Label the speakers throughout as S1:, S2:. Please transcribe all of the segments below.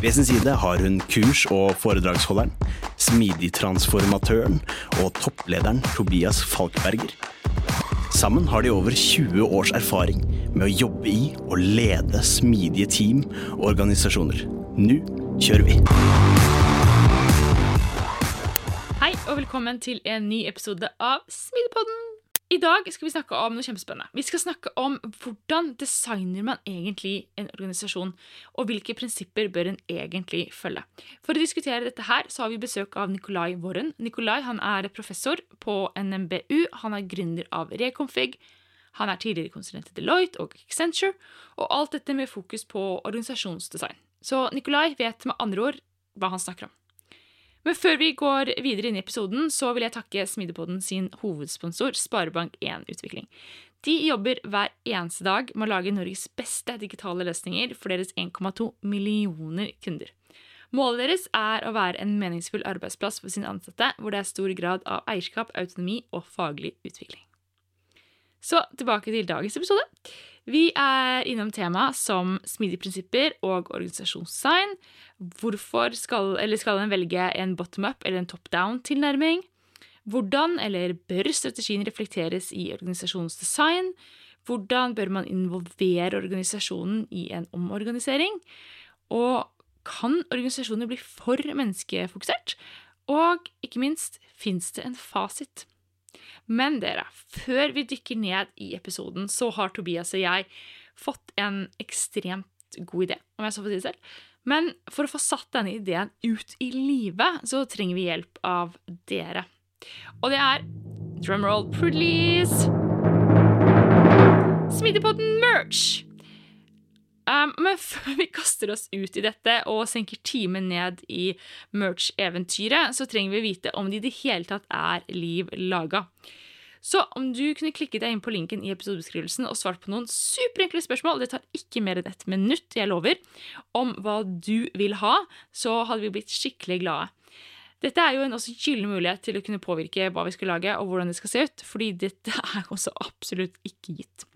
S1: Ved sin side har hun kurs- og foredragsholderen, smidigtransformatøren og topplederen Tobias Falkberger. Sammen har de over 20 års erfaring med å jobbe i og lede smidige team og organisasjoner. Nå kjører vi!
S2: Hei og velkommen til en ny episode av Smidigpodden. I dag skal vi snakke om noe kjempespennende. Vi skal snakke om hvordan designer man egentlig en organisasjon, og hvilke prinsipper bør en egentlig følge. For å diskutere dette her så har vi besøk av Nikolai Worren. Nikolai er professor på NMBU, han er gründer av Reconfig, han er tidligere konsulent i Deloitte og Accenture, og alt dette med fokus på organisasjonsdesign. Så Nikolai vet med andre ord hva han snakker om. Men før vi går videre inn i episoden, så vil jeg takke Smidepodden sin hovedsponsor, Sparebank1 Utvikling. De jobber hver eneste dag med å lage Norges beste digitale løsninger for deres 1,2 millioner kunder. Målet deres er å være en meningsfull arbeidsplass for sine ansatte, hvor det er stor grad av eierskap, autonomi og faglig utvikling. Så tilbake til dagens episode. Vi er innom tema som smidige prinsipper og organisasjonsdesign. Hvorfor skal, skal en velge en bottom-up eller en top-down-tilnærming? Hvordan eller bør strategien reflekteres i organisasjonsdesign? Hvordan bør man involvere organisasjonen i en omorganisering? Og kan organisasjoner bli for menneskefokusert? Og ikke minst, fins det en fasit? Men dere, før vi dykker ned i episoden, så har Tobias og jeg fått en ekstremt god idé, om jeg så får si det selv. Men for å få satt denne ideen ut i livet, så trenger vi hjelp av dere. Og det er Drumroll, please! Smidigpodden merch! Um, men før vi kaster oss ut i dette og senker timen ned i merch-eventyret, så trenger vi vite om det i det hele tatt er liv laga. Så om du kunne klikket deg inn på linken i episodebeskrivelsen og svart på noen superenkle spørsmål, det tar ikke mer enn ett minutt, jeg lover, om hva du vil ha, så hadde vi blitt skikkelig glade. Dette er jo en også gyllen mulighet til å kunne påvirke hva vi skal lage og hvordan det skal se ut, fordi dette er også absolutt ikke gitt.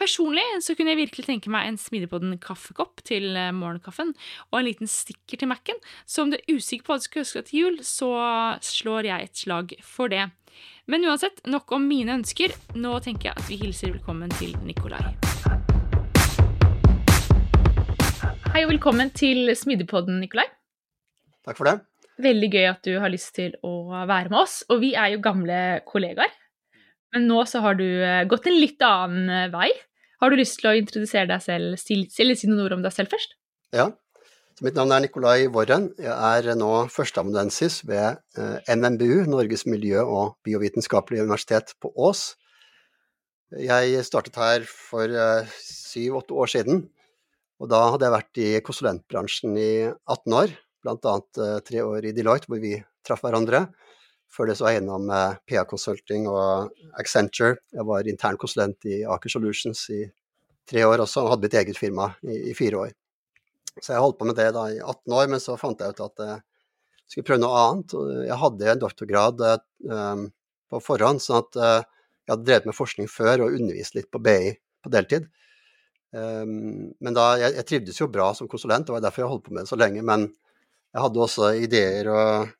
S2: Personlig så kunne jeg virkelig tenke meg en smidepodden kaffekopp til eh, morgenkaffen og en liten stikker til Mac-en, så om du er usikker på hva du skal ønske deg til jul, så slår jeg et slag for det. Men uansett, nok om mine ønsker. Nå tenker jeg at vi hilser velkommen til Nikolai. Hei og velkommen til smidepodden, Nikolai.
S3: Takk for det.
S2: Veldig gøy at du har lyst til å være med oss. Og vi er jo gamle kollegaer. Men nå så har du eh, gått en litt annen eh, vei. Har du lyst til å introdusere deg selv, eller si noen ord om deg selv først?
S3: Ja. Så mitt navn er Nikolai Worren. Jeg er nå førsteamanuensis ved eh, NMBU, Norges miljø- og biovitenskapelige universitet på Ås. Jeg startet her for syv-åtte år siden. Og da hadde jeg vært i konsulentbransjen i 18 år bl.a. Eh, tre år i Deloitte, hvor vi traff hverandre. Før det så var jeg innom eh, PA Consulting og Accenture. Jeg var internkonsulent i Aker Solutions i tre år også, og hadde mitt eget firma i, i, fire år. Så jeg holdt på med det da i 18 år, men så fant jeg ut at jeg skulle prøve noe annet. Jeg hadde en doktorgrad på forhånd, sånn at jeg hadde drevet med forskning før og undervist litt på BI på deltid. Men da, jeg, jeg, trivdes jo bra som konsulent, det var derfor jeg holdt på med det så lenge. Men jeg hadde også ideer og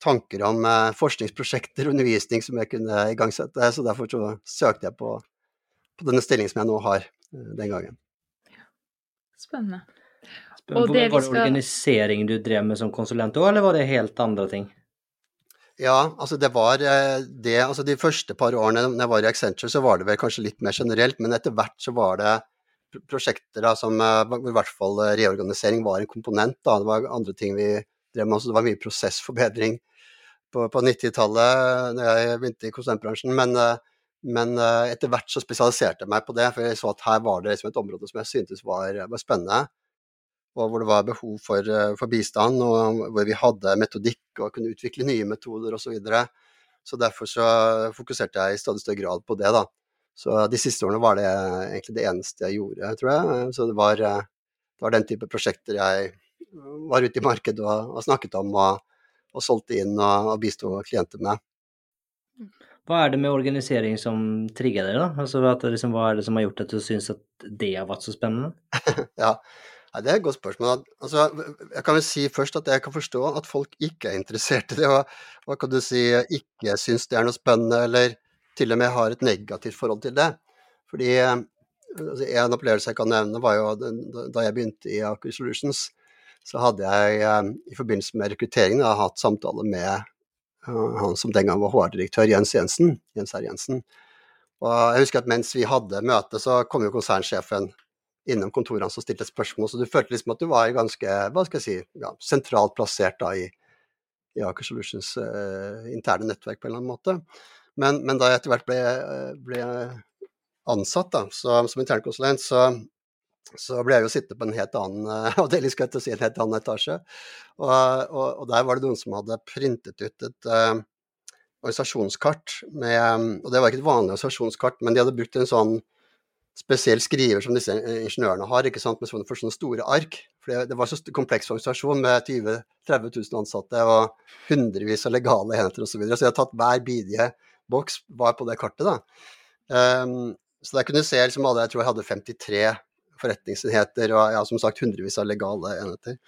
S3: tanker om eh, forskningsprosjekter og undervisning som jeg kunne igangsette, så derfor så søkte jeg på, på denne stillingen som jeg nå har eh, den gangen.
S2: Spennende.
S4: Og det var det skal... organisering du drev med som konsulent òg, eller var det helt andre ting?
S3: Ja, altså det var det Altså de første par årene når jeg var i Accenture, så var det vel kanskje litt mer generelt, men etter hvert så var det prosjekter da, som hvor i hvert fall reorganisering var en komponent. Da. Det var andre ting vi drev med. så det var mye prosessforbedring på, på 90-tallet da jeg begynte i konsulentbransjen. Men, men, etter hvert så spesialiserte jeg meg på det, for jeg så at her var det liksom et område som jeg syntes var, var spennende og hvor det var behov for, eh, for, bistand, og hvor vi hadde metodikk og kunne utvikle nye metoder osv. Så, videre. så derfor så fokuserte jeg i stadig større grad på det. da. Så de siste årene var det egentlig det eneste jeg gjorde, tror jeg. Så det var, eh, det var den type prosjekter jeg var ute i markedet og, og snakket om og, og, solgte inn og, og bisto klienter med.
S4: Hva er det med organisering som trigger deg, da? Altså, liksom, hva er det som har gjort at du syns at det har vært så spennende?
S3: ja, Nei, Det er et godt spørsmål. Altså, jeg kan vel si først at jeg kan forstå at folk ikke er interessert i det, og hva kan du si, ikke syns det er noe spennende, eller til og med har et negativt forhold til det. Fordi altså, En opplevelse jeg kan nevne, var jo da jeg begynte i Aker Solutions, så hadde jeg eh, i forbindelse med rekrutteringen hatt samtale med eh, han som den gang var HR-direktør, Jens Jensen. Jens R. Jensen. Og jeg husker at mens vi hadde møte, så kom jo konsernsjefen innom kontoret hans og stilte spørsmål. Så du følte liksom at du var ganske hva skal jeg si, ja, sentralt plassert da i, i Aker Solutions eh, interne nettverk på en eller annen måte. Men, men da jeg etter hvert ble, ble ansatt da, så, som internkonsulent, så, så, ble jeg jo sittende på en helt annen uh, avdeling, skal jeg si, en helt annen etasje. Og, og, og, der var det noen som hadde printet ut et uh, organisasjonskart med Og det var ikke et vanlig organisasjonskart, men de hadde brukt en sånn spesiell skriver som disse ingeniørene har, ikke sant, med sånne, for sånne store ark. For det, det var så kompleks organisasjon med 20 30 000 ansatte og hundrevis av legale enheter osv. Så, videre. så jeg har tatt hver bidige boks var på det kartet. da. Um, så der kunne du se liksom alle, jeg tror jeg hadde 53 forretningsenheter og ja, som sagt hundrevis av legale enheter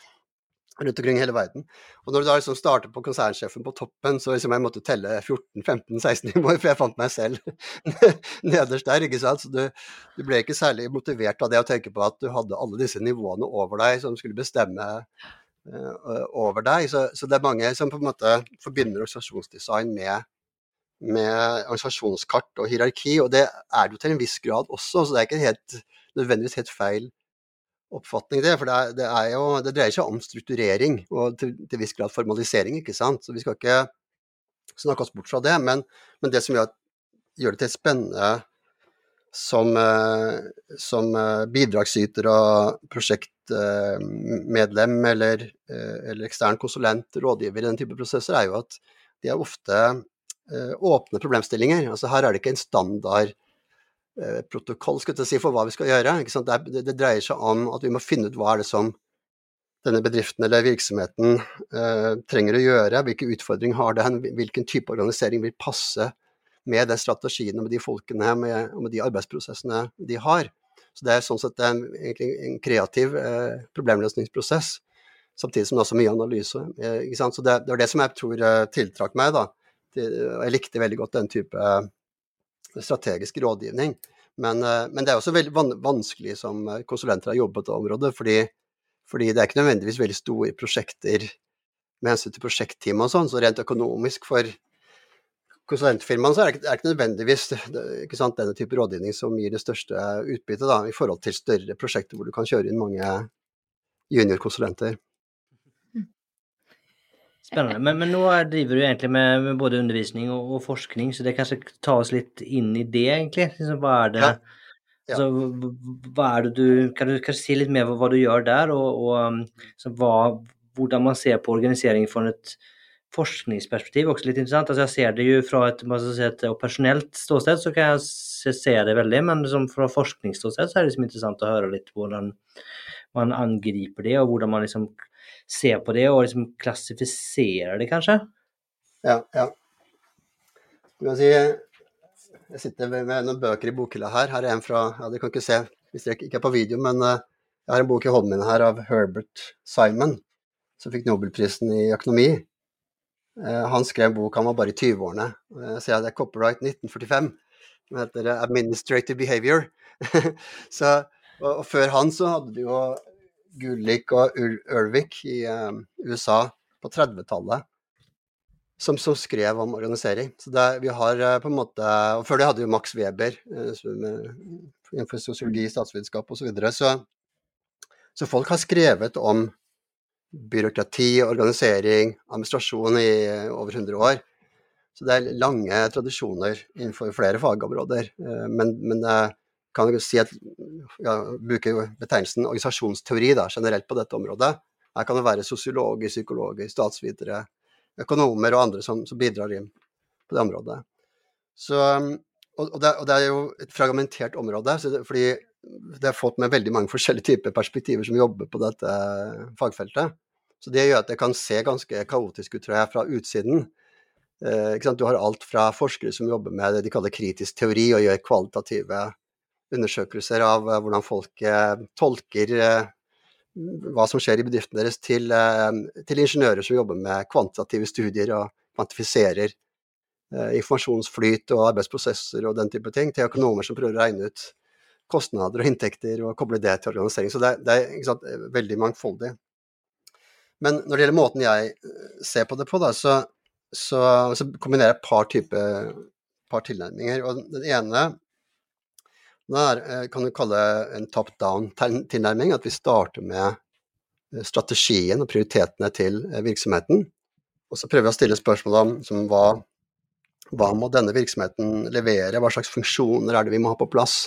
S3: rundt omkring hele verden. Og når du da liksom starter på konsernsjefen på toppen, så liksom jeg måtte telle 14-15-16 nivåer, for jeg fant meg selv nederst der. ikke sant? Så du, du, ble ikke særlig motivert av det å tenke på at du hadde alle disse nivåene over deg som skulle bestemme uh, over deg. Så, så, det er mange som på en måte forbinder organisasjonsdesign med, med organisasjonskart og hierarki, og det er det jo til en viss grad også, så det er ikke helt, nødvendigvis helt feil oppfatning, det. For det, er, det, er jo, det dreier seg om strukturering og til, til viss grad formalisering, ikke sant. Så vi skal ikke snakke oss bort fra det. Men, men det som gjør, gjør, det til spennende som, eh, som eh, bidragsyter og prosjektmedlem eller, eh, eller ekstern konsulent, rådgiver i den type prosesser, er jo at de er ofte åpne problemstillinger. Altså Her er det ikke en standard Eh, protokoll skal jeg si, for hva vi skal gjøre. Det, det, dreier seg om at vi må finne ut hva er det som denne bedriften eller virksomheten eh, trenger å gjøre. Hvilke utfordringer har den, hvilken type organisering vil passe med den strategien og med de folkene og med de arbeidsprosessene de har. Så Det er sånn sett en, en kreativ eh, problemløsningsprosess, samtidig som det er også mye analyse. Eh, så det, det, var det som jeg tror eh, tiltrakk meg. da. Jeg likte veldig godt den type strategisk rådgivning. Men, eh, men, det er også veldig vanskelig som eh, konsulenter har jobbet på området, fordi, fordi, det er ikke nødvendigvis veldig store prosjekter med hensyn til prosjektteam og sånn, så rent økonomisk for konsulentfirmaene så er det ikke, nødvendigvis ikke sant, denne type rådgivning som gir det største utbyttet, i forhold til større prosjekter hvor du kan kjøre inn mange juniorkonsulenter.
S4: Spennende. Men, men, nå driver du egentlig med, med både undervisning og, og, forskning, så det kanskje ta oss litt inn i det, egentlig. Liksom, hva er det ja. Ja. Altså, hva er det du Kan du kanskje si litt mer om hva du gjør der, og, og hva, hvordan man ser på organisering fra et forskningsperspektiv, også litt interessant. Altså, jeg ser det jo fra et, si, et operasjonelt ståsted, så kan jeg se, se det veldig, men liksom, fra forskningsståsted så er det liksom interessant å høre litt hvordan man angriper det, og hvordan man liksom ser på det og liksom klassifiserer det, kanskje?
S3: Ja. ja. Du si, jeg sitter med noen bøker i bokhylla her. Her er en fra ja, Dere kan ikke se hvis dere ikke er på video, men uh, jeg har en bok i hånden min her av Herbert Simon, som fikk Nobelprisen i økonomi. Uh, han skrev en bok, han var bare i 20-årene. Uh, så det er Copyright 1945. Den heter Administrative Behavior. så, og, og, før han så hadde du jo Gulick og Ulvik i um, USA på 30-tallet. som, som, skrev om organisering. Så det, vi har eh, på en måte, og Før det hadde jo Max Weber innenfor sosiologi, statsvitenskap osv. Så, videre, så Så folk har skrevet om byråkrati, organisering, administrasjon i over 100 år. Så det er lange tradisjoner innenfor flere fagområder. Men, men kan jo si at ja, bruker betegnelsen organisasjonsteori da, generelt på dette området. Her kan det være sosiologer, psykologer, statsvitere, økonomer og andre som, som bidrar inn på det området. Så, og, og, det, og, det, er jo et fragmentert område, det, fordi det er folk med veldig mange forskjellige typer perspektiver som jobber på dette fagfeltet. Så det gjør at det kan se ganske kaotisk ut, tror jeg, fra utsiden. Eh, du har alt fra forskere som jobber med det de kaller kritisk teori, og gjør kvalitative undersøkelser av uh, hvordan folk uh, tolker uh, hva som skjer i bedriften deres, til, til, ingeniører som jobber med kvantitative studier og kvantifiserer informasjonsflyt og arbeidsprosesser og den type ting, til økonomer som prøver å regne ut kostnader og inntekter og koble det til organisering. Så det, det er sant, veldig mangfoldig. Men når det gjelder måten jeg ser på det på, da, så, så, så kombinerer jeg et par typer par tilnærminger. Og den ene det eh, kan du kalle en top down-tilnærming, at vi starter med eh, strategien og prioritetene til eh, virksomheten. Og så prøver vi å stille spørsmål om som hva, hva må denne virksomheten levere, hva slags funksjoner er det vi må ha på plass,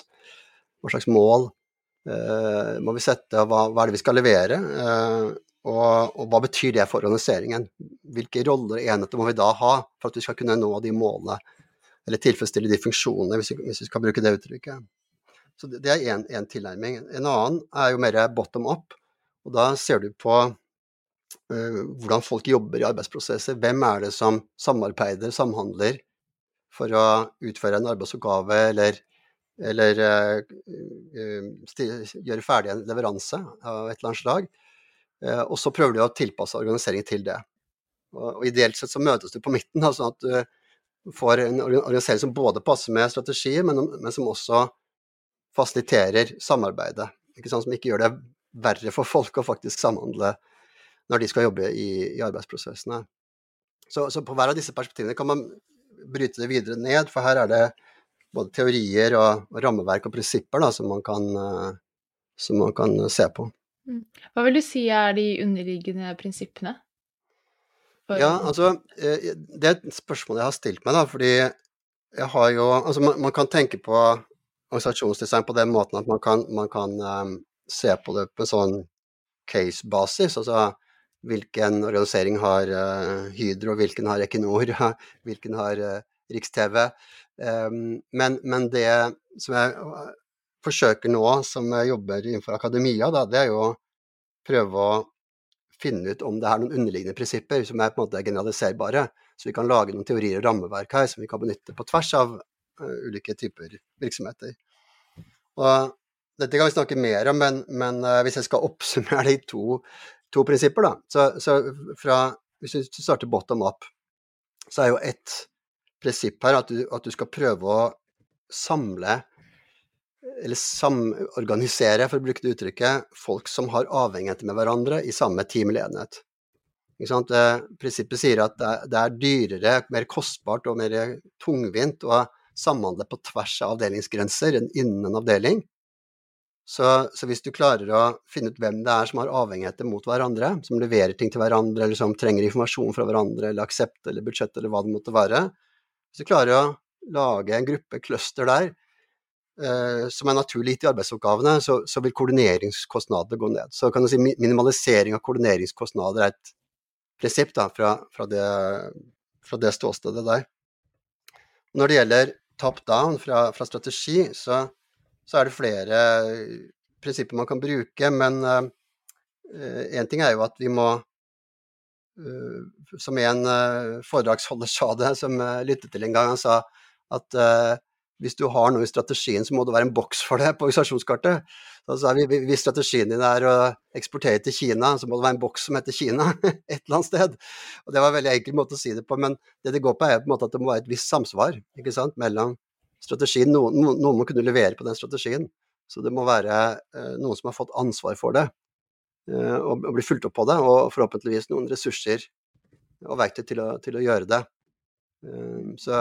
S3: hva slags mål uh, må vi sette, og hva, hva, er det vi skal levere, uh, og, og, hva betyr det for organiseringen? Hvilke roller og enheter må vi da ha for at vi skal kunne nå de målene, eller tilfredsstille de funksjonene, hvis vi, hvis vi skal bruke det uttrykket. Så det, er én tilnærming. En annen er jo mer bottom up. Og da ser du på uh, hvordan folk jobber i arbeidsprosesser. Hvem er det som samarbeider, samhandler, for å utføre en arbeidsoppgave eller, eller uh, uh, gjøre ferdig en leveranse av et eller annet slag. og så prøver du å tilpasse organiseringen til det. Og, og ideelt sett så møtes du på midten, sånn at du får en organisering som både passer med strategier, men, men som også fasiliterer samarbeidet. Ikke sant? Som ikke gjør det verre for folk å faktisk samhandle når de skal jobbe i, i arbeidsprosessene. Så, så, på hver av disse perspektivene kan man bryte det videre ned, for her er det både teorier og, og rammeverk og prinsipper da, som, man kan, uh, som, man kan, se på.
S2: Mm. Hva vil du si er de underliggende prinsippene?
S3: For... Ja, altså, eh, Det er et spørsmål jeg har stilt meg, da, fordi jeg har jo Altså, man, man kan tenke på organisasjonsdesign på den måten at man kan, man kan um, se på det på en sånn case-basis. Altså hvilken organisering har uh, Hydro, hvilken har Equinor, hvilken har uh, Riks-TV. Um, men, men, det som jeg uh, forsøker nå, som jeg jobber innenfor akademia, da, det er jo å prøve å finne ut om det er noen underliggende prinsipper som er på en måte generaliserbare. Så vi kan lage noen teorier og rammeverk her som vi kan benytte på tvers av uh, ulike typer virksomheter. Og dette kan vi snakke mer om, men, men uh, hvis jeg skal oppsummere det i to, to prinsipper, da, så, så fra, hvis du starter bottom up, så er jo ett prinsipp her at du, at du skal prøve å samle eller samorganisere, for å bruke det uttrykket, folk som har avhengigheter med hverandre i samme team eller enhet. Prinsippet sier at det er dyrere, mer kostbart og mer tungvint å samhandle på tvers av avdelingsgrenser innen en avdeling. Så, så, hvis du klarer å finne ut hvem det er som har avhengigheter mot hverandre, som leverer ting til hverandre, eller som trenger informasjon fra hverandre, eller aksept eller budsjett eller hva det måtte være Hvis du klarer å lage en gruppe, cluster der, eh, som er naturlig gitt i arbeidsoppgavene, så, så, vil koordineringskostnadene gå ned. Så kan du si minimalisering av koordineringskostnader er et prinsipp da, fra, fra, det, fra det ståstedet der. Når det gjelder top down fra, fra strategi, så, så, er det flere prinsipper man kan bruke. Men én uh, ting er jo at vi må uh, Som en foredragsholder sa det, som uh, lyttet til en gang, han sa at hvis du har noe i strategien, så må det være en boks for det på organisasjonskartet. Altså, hvis strategien din er å eksportere til Kina, så må det være en boks som heter Kina et eller annet sted. Og Det var en veldig enkel måte å si det på, men det det går på er på en måte at det må være et visst samsvar mellom strategien. Noen, noen må kunne levere på den strategien. Så det må være eh, noen som har fått ansvar for det, eh, og, og bli fulgt opp på det, og forhåpentligvis noen ressurser og verktøy til å, til å gjøre det. Um, så,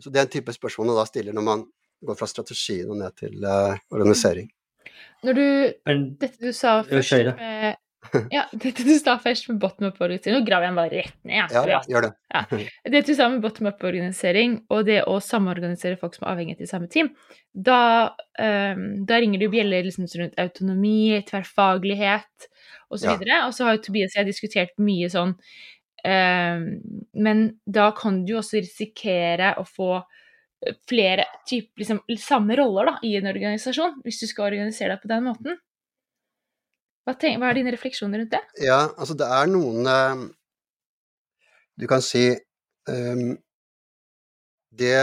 S3: så, det er en type spørsmål man da stiller når man går fra strategien og ned til uh, organisering.
S2: Når du Dette du sa først med ja, dette du sa først med bottom up-organisering Nå graver jeg bare rett ned.
S3: Ja, ja, gjør det. Ja.
S2: Dette du sa med bottom up-organisering og det å samorganisere folk som er avhengig av samme team, da, um, da ringer det jo bjeller liksom rundt autonomi, tverrfaglighet osv. Og, så ja. og så har jo Tobias og jeg diskutert mye sånn Men da kan du også risikere å få flere typ, liksom, samme roller da, i en organisasjon, hvis du skal organisere deg på den måten. Hva, tenk, hva, er dine refleksjoner rundt det?
S3: Ja, altså det er noen uh, Du kan si um, det,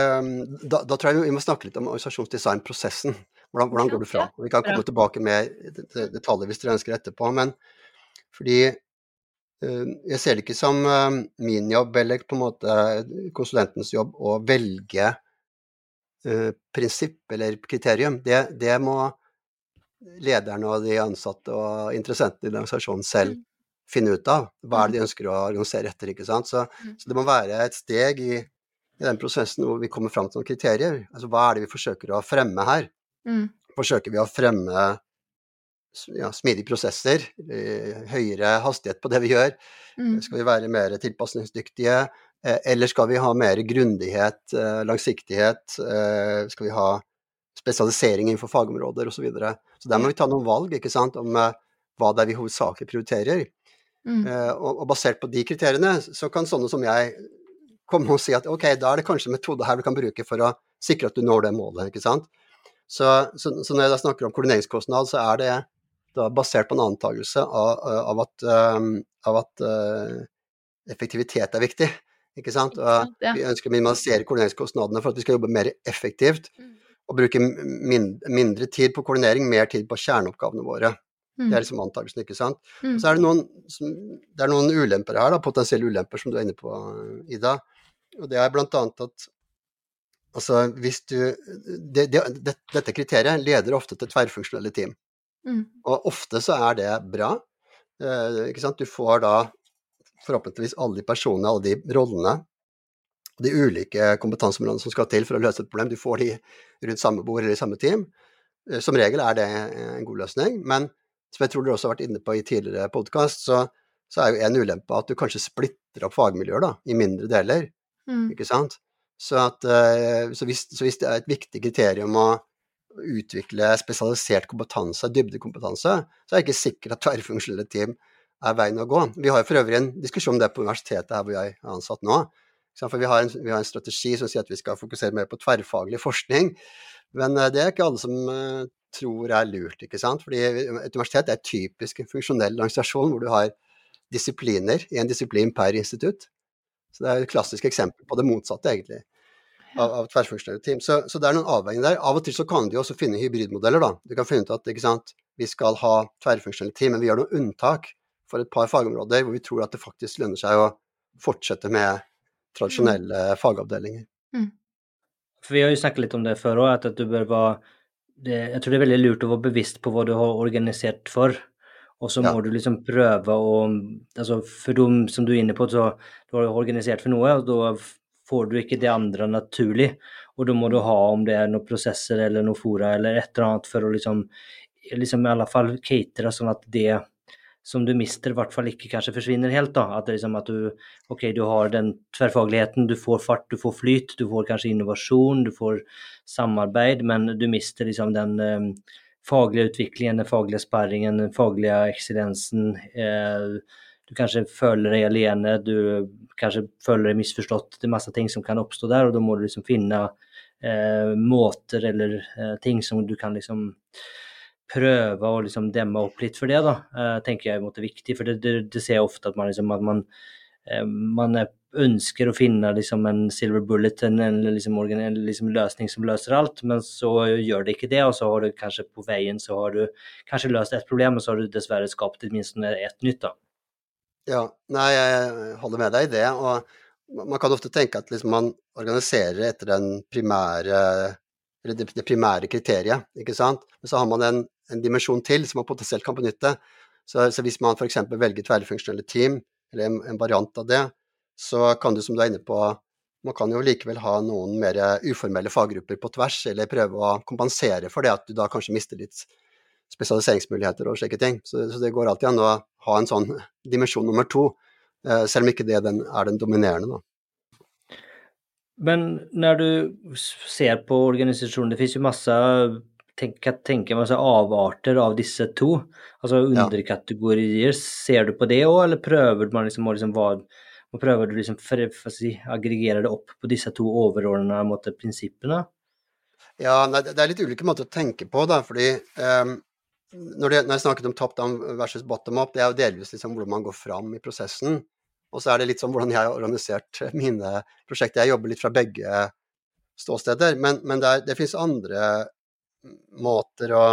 S3: da, da, tror jeg vi må snakke litt om organisasjonsdesignprosessen. Hvordan, hvordan går du fra? Vi kan komme tilbake med detaljer hvis dere ønsker etterpå. Men fordi jeg ser det ikke som uh, min jobb eller på en måte konsulentens jobb å velge prinsipp eller kriterium. Det, det må lederne og de ansatte og interessentene i organisasjonen selv mm. finne ut av. Hva er det de mm. ønsker å organisere etter. ikke sant? Så, mm. så det må være et steg i, i, den prosessen hvor vi kommer fram til noen kriterier. Altså hva er det vi forsøker å fremme her? Mm. Forsøker vi å fremme ja, smidige prosesser, eh, høyere hastighet på det vi gjør? Mm. Skal vi være mer tilpasningsdyktige? Eh, eller skal vi ha mer grundighet, eh, langsiktighet? Skal vi ha spesialisering innenfor fagområder osv. Så, videre. så der må vi ta noen valg ikke sant, om hva det er vi hovedsakelig prioriterer. Mm. Og, basert på de kriteriene så kan sånne som jeg komme og si at ok, da er det kanskje en metode her du kan bruke for å sikre at du når det målet. ikke sant? Så, så, så når jeg snakker om koordineringskostnad, så er det da basert på en antakelse av, av, at, um, av at uh, effektivitet er viktig. Ikke sant? Og vi ønsker å minimalisere koordineringskostnadene for at vi skal jobbe mer effektivt. Mm og bruke mindre tid på koordinering, mer tid på kjerneoppgavene våre. Mm. Det er liksom antakelsen, ikke sant. Mm. Så er det noen, det er noen ulemper her, da, potensielle ulemper, som du er inne på, Ida. Og det er blant annet at altså hvis du det, det, det, Dette kriteriet leder ofte til tverrfunksjonelle team. Mm. Og ofte så er det bra. Eh? Du får da forhåpentligvis alle de personene, alle de rollene de ulike kompetanseområdene som skal til for å løse et problem. Du får de rundt samme bord eller i samme team. Eh, som regel er det en god løsning, men som jeg tror dere også har vært inne på i tidligere podkast, så, så, er jo en ulempe at du kanskje splitter opp fagmiljøer da, i mindre deler. Mm. Ikke sant? Så, at, eh, så, hvis, så, hvis, det er et viktig kriterium å utvikle spesialisert kompetanse, dybdekompetanse, så er jeg ikke sikker at tverrfunksjonelle team er veien å gå. Vi har for øvrig en diskusjon om det på universitetet her hvor jeg er ansatt nå. For vi har, en, vi har, en, strategi som sier at vi skal fokusere mer på tverrfaglig forskning. Men eh, det er ikke alle som uh, tror er lurt, ikke sant. Fordi et universitet er typisk en funksjonell organisasjon hvor du har disipliner, én disiplin per institutt. Så det er et klassisk eksempel på det motsatte, egentlig, av, av tverrfunksjonelle team. Så, så, det er noen avveininger der. Av og til så kan du også finne hybridmodeller, da. Du kan finne ut at ikke sant, vi skal ha tverrfunksjonelle team, men vi gjør noen unntak for et par fagområder hvor vi tror at det faktisk lønner seg å fortsette med tradisjonelle mm. fagavdelinger. Mm.
S4: For vi har jo snakket litt om det før òg, at du bør være det, Jeg tror det er veldig lurt å være bevisst på hva du har organisert for. Og så må ja. du liksom prøve å altså For dem som du er inne på, så du har organisert for noe, og da får du ikke det andre naturlig. Og da må du ha om det er noen prosesser eller noen fora eller et eller annet for å liksom, liksom i alle fall catere sånn at det som du mister, i hvert fall ikke kanskje forsvinner helt. da, At, liksom at du ok, du har den tverrfagligheten, du får fart, du får flyt, du får kanskje innovasjon, du får samarbeid, men du mister liksom den eh, faglige utviklingen, den faglige sparringen, den faglige eksistensen. Eh, du kanskje føler deg alene, du kanskje føler deg misforstått. Det er masse ting som kan oppstå der, og da må du liksom finne eh, måter eller eh, ting som du kan liksom prøve å liksom demme opp litt for det, da, eh, tenker jeg er viktig. For det, det, det, ser jeg ofte at man, liksom, at man, eh, man ønsker å finne liksom, en silver bullet, en, en, liksom, en liksom, løsning som løser alt, men så gjør det ikke det. Og så har du kanskje på veien så har du kanskje løst et problem, og så har du dessverre skapt minst ett nytt. da.
S3: Ja, nei, jeg holder med deg i det. og man kan ofte tenke at liksom man organiserer etter primære det, primære kriteriet. ikke sant? Men så har man en, en dimensjon til som man potensielt kan benytte. Så, så hvis man f.eks. velger tverrfunksjonelle team, eller en, en, variant av det, så kan du, som du er inne på, man kan jo likevel ha noen mer uformelle faggrupper på tvers, eller prøve å kompensere for det at du da kanskje mister litt spesialiseringsmuligheter og slike ting. Så, så det går alltid an å ha en sånn dimensjon nummer to, eh, selv om ikke det den, er den dominerende. da.
S4: Men når du ser på organisasjonen, det finnes jo masse tenk, tenker masse avarter av disse to, altså underkategorier. Ja. Ser du på det òg, eller prøver man liksom, liksom hva, prøver du liksom for si, aggregere det opp på disse to overordnede prinsippene?
S3: Ja, det er litt ulike måter å tenke på, da, fordi um, når, det, når, jeg snakket om top down versus bottom up, det er jo delvis liksom hvordan man går fram i prosessen. Og så er det litt sånn hvordan jeg har organisert mine prosjekter. Jeg jobber litt fra begge ståsteder. Men, men det, er, det finnes andre måter å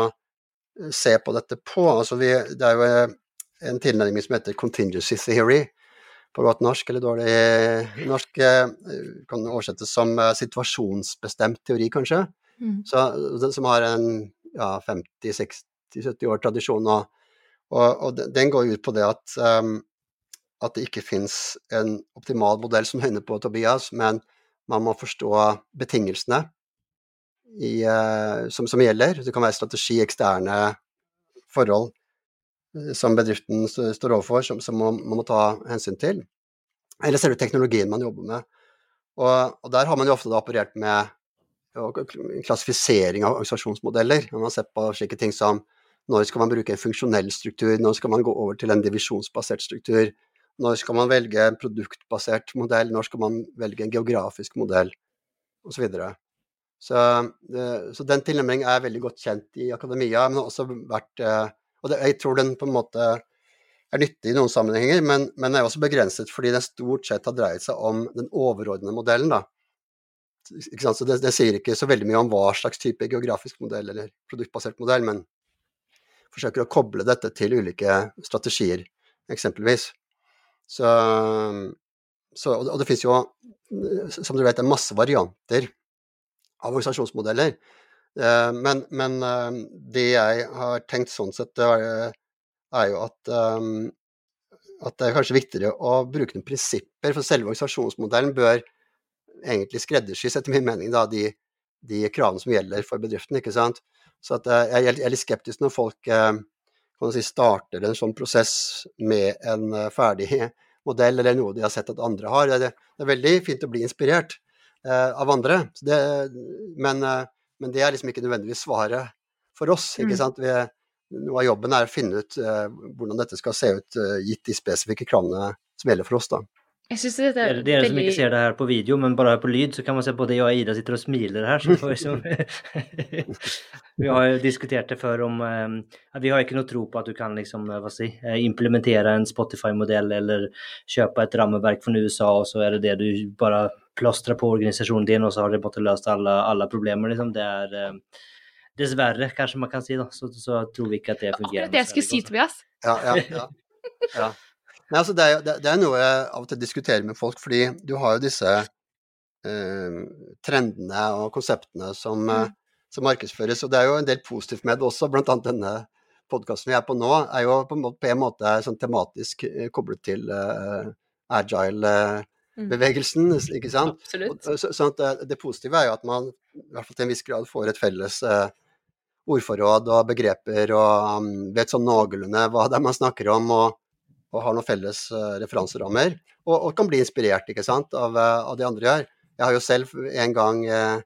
S3: se på dette på. Altså vi, det er jo en tilnærming som heter contingency theory på godt norsk, eller dårlig norsk. Kan oversettes som situasjonsbestemt teori, kanskje. Mm. Så, som har en ja, 50-60-70 år tradisjon. Og, og, og, den går ut på det at um, at det ikke fins en optimal modell som høyner på Tobias, men man må forstå betingelsene i, uh, som, som, gjelder. Det kan være strategi, eksterne forhold uh, som bedriften står overfor, som, som man, man, må ta hensyn til. Eller selve teknologien man jobber med. Og, og der har man jo ofte operert med klassifisering av organisasjonsmodeller. Man har sett på slike ting som når skal man bruke en funksjonell struktur, når skal man gå over til en divisjonsbasert struktur, når skal man velge en produktbasert modell, når skal man velge en geografisk modell, osv. Så, så eh, Så den tilnærmingen er veldig godt kjent i akademia, men også vært eh, Og jeg tror den på en måte er nyttig i noen sammenhenger, men, men er også begrenset fordi den stort sett har dreid seg om den overordnede modellen. da. Så det, det, sier ikke så veldig mye om hva slags type geografisk modell eller produktbasert modell, men forsøker å koble dette til ulike strategier, eksempelvis. Så, så, og det finnes jo, som du vet, en masse varianter av organisasjonsmodeller. Eh, men, men eh, det jeg har tenkt sånn sett, er jo at, eh, at det er kanskje viktigere å bruke noen prinsipper, for selve organisasjonsmodellen bør egentlig skreddersys, etter min mening, da, de, de, kravene som gjelder for bedriften. ikke sant? Så jeg er litt skeptisk når folk kan si, starter en sånn prosess med en uh, ferdig modell eller noe de har sett at andre har. Det, er veldig fint å bli inspirert av andre, det, men, men, det er liksom ikke nødvendigvis svaret for oss. ikke mm. sant? Vi, noe av jobben er å finne ut hvordan dette skal se ut gitt de spesifikke kravene som gjelder for oss. da.
S2: Jeg synes det er
S4: Dere veldig... som ikke ser det her på video, men bare på lyd, så kan man se både jeg og Ida sitter og smiler her. Så liksom... vi har jo diskutert det før om um, at vi har ikke noe tro på at du kan liksom, hva si, eh, implementere en Spotify-modell eller kjøpe et rammeverk fra USA, og så er det det du bare plastrer på organisasjonen din, og så har det måttet løst alle, alle problemer. Liksom. Det er um, Dessverre, kanskje man kan si, da, så, så tror vi ikke at det fungerer.
S2: Akkurat det jeg skulle si, Tobias.
S3: Ja, ja, ja. ja. Nei, altså det, er, det, det, er noe jeg av og til diskuterer med folk, fordi du har jo disse eh, trendene og konseptene som, mm. Eh, som, markedsføres. Og det er jo en del positivt med det også, bl.a. denne podkasten vi er på nå, er jo på en måte, på en måte sånn tematisk eh, koblet til eh, agile-bevegelsen, mm. ikke sant?
S2: Absolutt.
S3: Og, så, sånn det, det, positive er jo at man i hvert fall til en viss grad får et felles ordforråd og begreper og um, vet sånn noenlunde hva det er man snakker om. og og har noen felles uh, referanserammer. Og, og, kan bli inspirert ikke sant, av, uh, av det andre gjør. Jeg har jo selv en gang eh,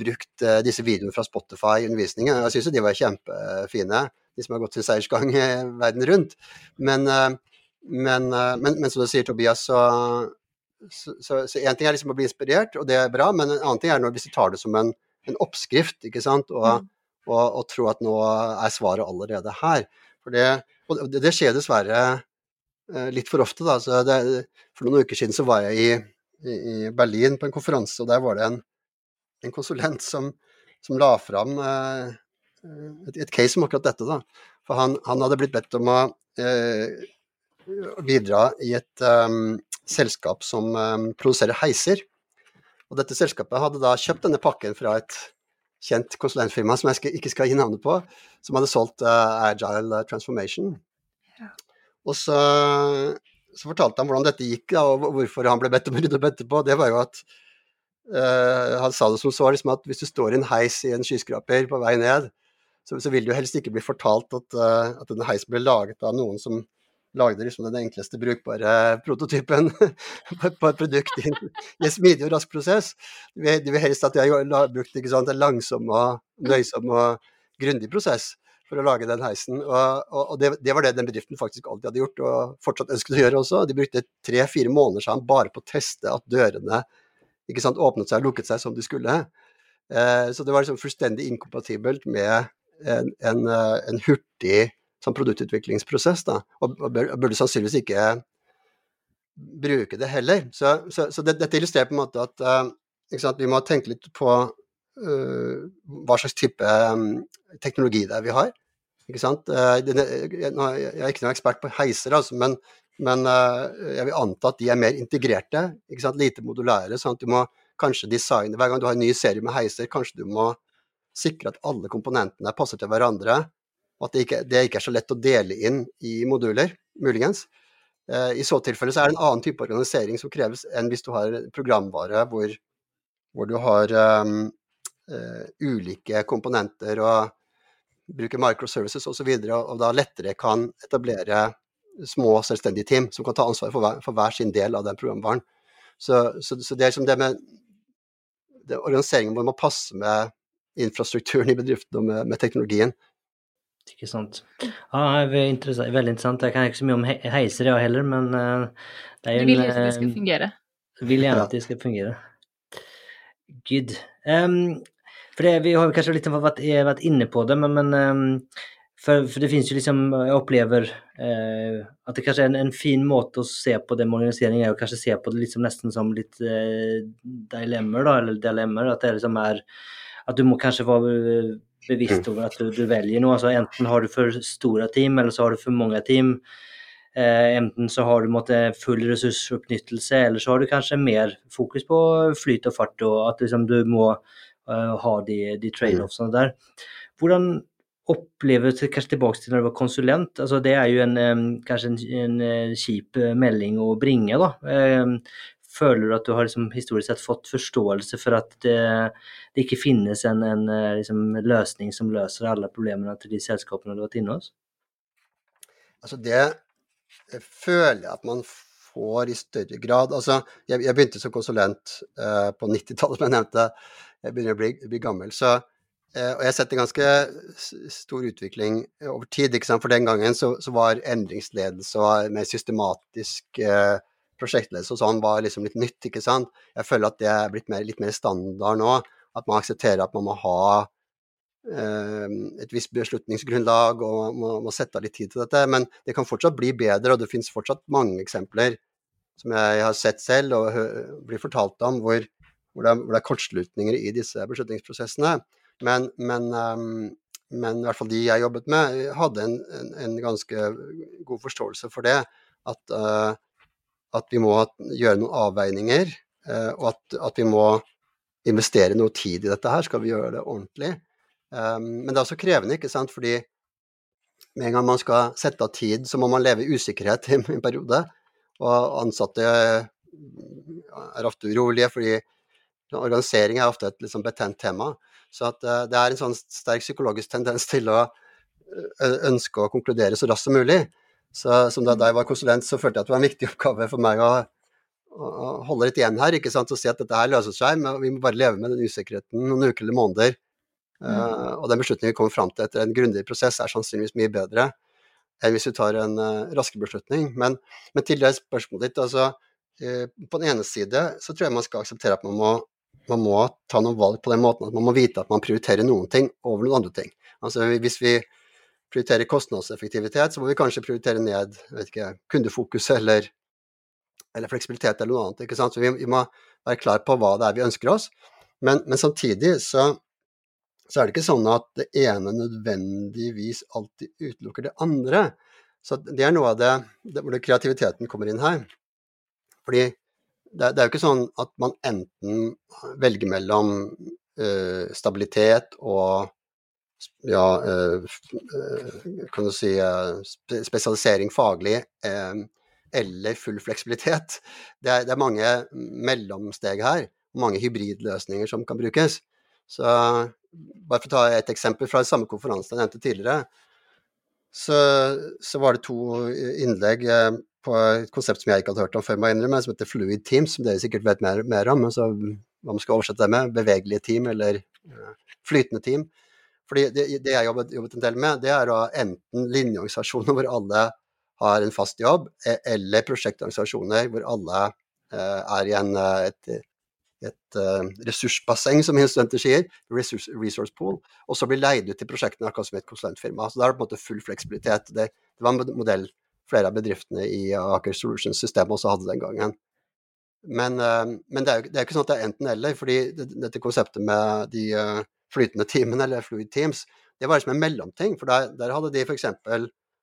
S3: brukt disse videoene fra Spotify i undervisningen. Jeg syns de var kjempefine, de som har gått sin seiersgang verden rundt. Men, men, men, men, som du sier, Tobias, så en ting er liksom å bli inspirert, og det er bra, men en annen ting er når hvis du tar det som en, en oppskrift, ikke sant, og, mm. og, og, og tror at nå er svaret allerede her. For det, og det, det skjer dessverre eh, litt for ofte. Da. Det, for noen uker siden så var jeg i, i, Berlin på en konferanse, og der var det en, en konsulent som, som la fram eh, et, et, case om akkurat dette. Da. For han, han, hadde blitt bedt om å eh, bidra i et um, selskap som um, produserer heiser. Og dette selskapet hadde da kjøpt denne pakken fra et kjent konsulentfirma som jeg skal, ikke skal gi navnet på, som hadde solgt uh, Agile Transformation. Ja. Og så, så fortalte han hvordan dette gikk, da, og hvorfor han ble bedt om å rydde opp etterpå. Det var jo at uh, Han sa det som så, liksom at hvis du står i en heis i en skyskraper på vei ned, så, så vil jo helst ikke bli fortalt at, uh, at denne heisen ble laget av noen som lagde liksom den enkleste brukbare prototypen på, et produkt i en smidig og rask prosess. Du vil, vil helst at jeg har brukt sant, en langsom og nøysom og grundig prosess for å lage den heisen. Og, og, og det, det, var det den bedriften faktisk alltid hadde gjort, og fortsatt ønsket å gjøre også. De brukte tre-fire måneder sammen bare på å teste at dørene sant, åpnet seg og lukket seg som de skulle. Eh, så det var liksom fullstendig inkompatibelt med en, en, eh, en hurtig sånn produktutviklingsprosess. Da, og, burde sannsynligvis ikke bruke det heller. Så, så, så det, dette illustrerer på en måte at uh, vi må tenke litt på uh, hva slags type um, teknologi det er vi har. Ikke sant? Jeg, er ikke noen ekspert på heiser, altså, men, men jeg vil anta at de er mer integrerte, ikke sant? lite modulære. sånn at du må kanskje designe Hver gang du har en ny serie med heiser, kanskje du må sikre at alle komponentene passer til hverandre at det ikke, det ikke, er så lett å dele inn i moduler, muligens. Eh, I så tilfelle så er det en annen type organisering som kreves enn hvis du har programvare hvor, hvor du har um, uh, ulike komponenter og bruker microservices osv., og, så videre, og da lettere kan etablere små selvstendige team som kan ta ansvar for hver, for hver sin del av den programvaren. Så, så, så det er som det med det organiseringen hvor man passer med infrastrukturen i bedriften og med, med teknologien.
S4: Ikke sant. Ja, det er interessant, veldig interessant. Jeg kan ikke så mye om heiser jeg heller, men uh,
S2: det er jo Du vil gjerne at det skal fungere?
S4: Vil gjerne at det skal fungere. Good. Um, for det, vi har kanskje litt vært, vært inne på det, men, men um, for, for, det finnes jo liksom Jeg opplever uh, at det kanskje er en, en, fin måte å se på det med organisering, er å kanskje se på det liksom nesten som litt uh, dilemmaer, da, eller dilemmaer. At det liksom er At du må kanskje være bevisst over at du, du, velger noe. Altså, enten har du for store team, eller så har du for mange team. Eh, enten så har du måtte, full ressursutnyttelse, eller så har du kanskje mer fokus på flyt og fart, og at liksom, du må uh, ha de, de trade-offsene der. Hvordan opplever du kanskje tilbake til når du var konsulent? Altså, det er jo en, kanskje en, en, en, kjip melding å bringe. da. Føler du at du har liksom, historisk sett fått forståelse for at det, det ikke finnes en, en eh, liksom, løsning som løser alle problemene til de selskapene du har vært inne hos?
S3: Altså det føler jeg at man får i større grad. Altså, jeg, jeg begynte som konsulent uh, på 90-tallet, som jeg nevnte. Jeg begynner å bli, bli gammel. Så, uh, og jeg har sett en ganske stor utvikling over tid. For den gangen så, så var endringsledelse og mer systematisk uh, prosjektledelse og sånn var liksom litt nytt, ikke sant. Jeg føler at det er blitt mer, litt mer standard nå. At man aksepterer at man må ha eh, et visst beslutningsgrunnlag og må, må sette av litt tid til dette. Men det kan fortsatt bli bedre, og det finnes fortsatt mange eksempler som jeg har sett selv og blir fortalt om, hvor, hvor, det, er, hvor det er kortslutninger i disse beslutningsprosessene. Men, men, um, men, i hvert fall de jeg jobbet med, hadde en, en, en ganske god forståelse for det. At uh, at vi må gjøre noen avveininger, eh, og at, at, vi må investere noe tid i dette her, skal vi gjøre det ordentlig. Um, men det er også krevende, ikke sant, fordi med en gang man skal sette av tid, så må man leve i usikkerhet i en periode. Og ansatte er ofte urolige, fordi organisering er ofte et liksom betent tema. Så det er en sånn sterk psykologisk tendens til å ønske å konkludere så raskt som mulig. Så som da, da, jeg var konsulent, så følte jeg at det var en viktig oppgave for meg å, å holde litt igjen her. ikke sant, Og si at dette her løser seg, men vi må bare leve med den usikkerheten noen uker eller måneder. Mm. Uh, og den beslutningen vi kommer fram til etter en grundig prosess, er sannsynligvis mye bedre enn hvis vi tar en uh, raskere beslutning. Men, men, til det spørsmålet ditt, altså uh, På den ene side så tror jeg man skal akseptere at man må, man må ta noen valg på den måten at man må vite at man prioriterer noen ting over noen andre ting. Altså Hvis vi prioritere kostnadseffektivitet, så må vi kanskje prioritere ned ikke, kundefokus eller, eller, fleksibilitet eller noe annet. ikke sant? Så vi, vi, må være klar på hva det er vi ønsker oss. Men, men samtidig så, så, er det ikke sånn at det ene nødvendigvis alltid utelukker det andre. Så det er noe av det, det hvor det kreativiteten kommer inn her. Fordi det, det, er jo ikke sånn at man enten velger mellom uh, stabilitet og ja, eh, eh, kan du si, eh, spesialisering faglig eller full fleksibilitet. Det er, det er mange mellomsteg her, mange hybridløsninger som kan brukes. Så bare for å ta et eksempel fra samme konferanse jeg nevnte tidligere, så, så, var det to innlegg eh, på et konsept som jeg ikke hadde hørt om før, innrømme, som heter Fluid Teams, som dere sikkert vet mer, mer om. Altså, hva man skal oversette det med, bevegelige team eller eh, flytende team. Fordi det, det jeg jobbet, jobbet, en del med, det er da enten linjeorganisasjoner hvor alle har en fast jobb, e, eller prosjektorganisasjoner hvor alle eh, er i en, et, et uh, ressursbasseng, som mine studenter sier, resource, resource, pool, og så blir leid ut til prosjektene akkurat som et konsulentfirma. Så da er det på en måte full fleksibilitet. Det, det var en modell flere av bedriftene i Aker Solutions-systemet også hadde den gangen. Men, uh, men det er jo det er ikke sånn at det er enten-eller, fordi dette konseptet med de uh, flytende timen, eller fluid teams, det var liksom en mellomting. For der, der hadde de f.eks.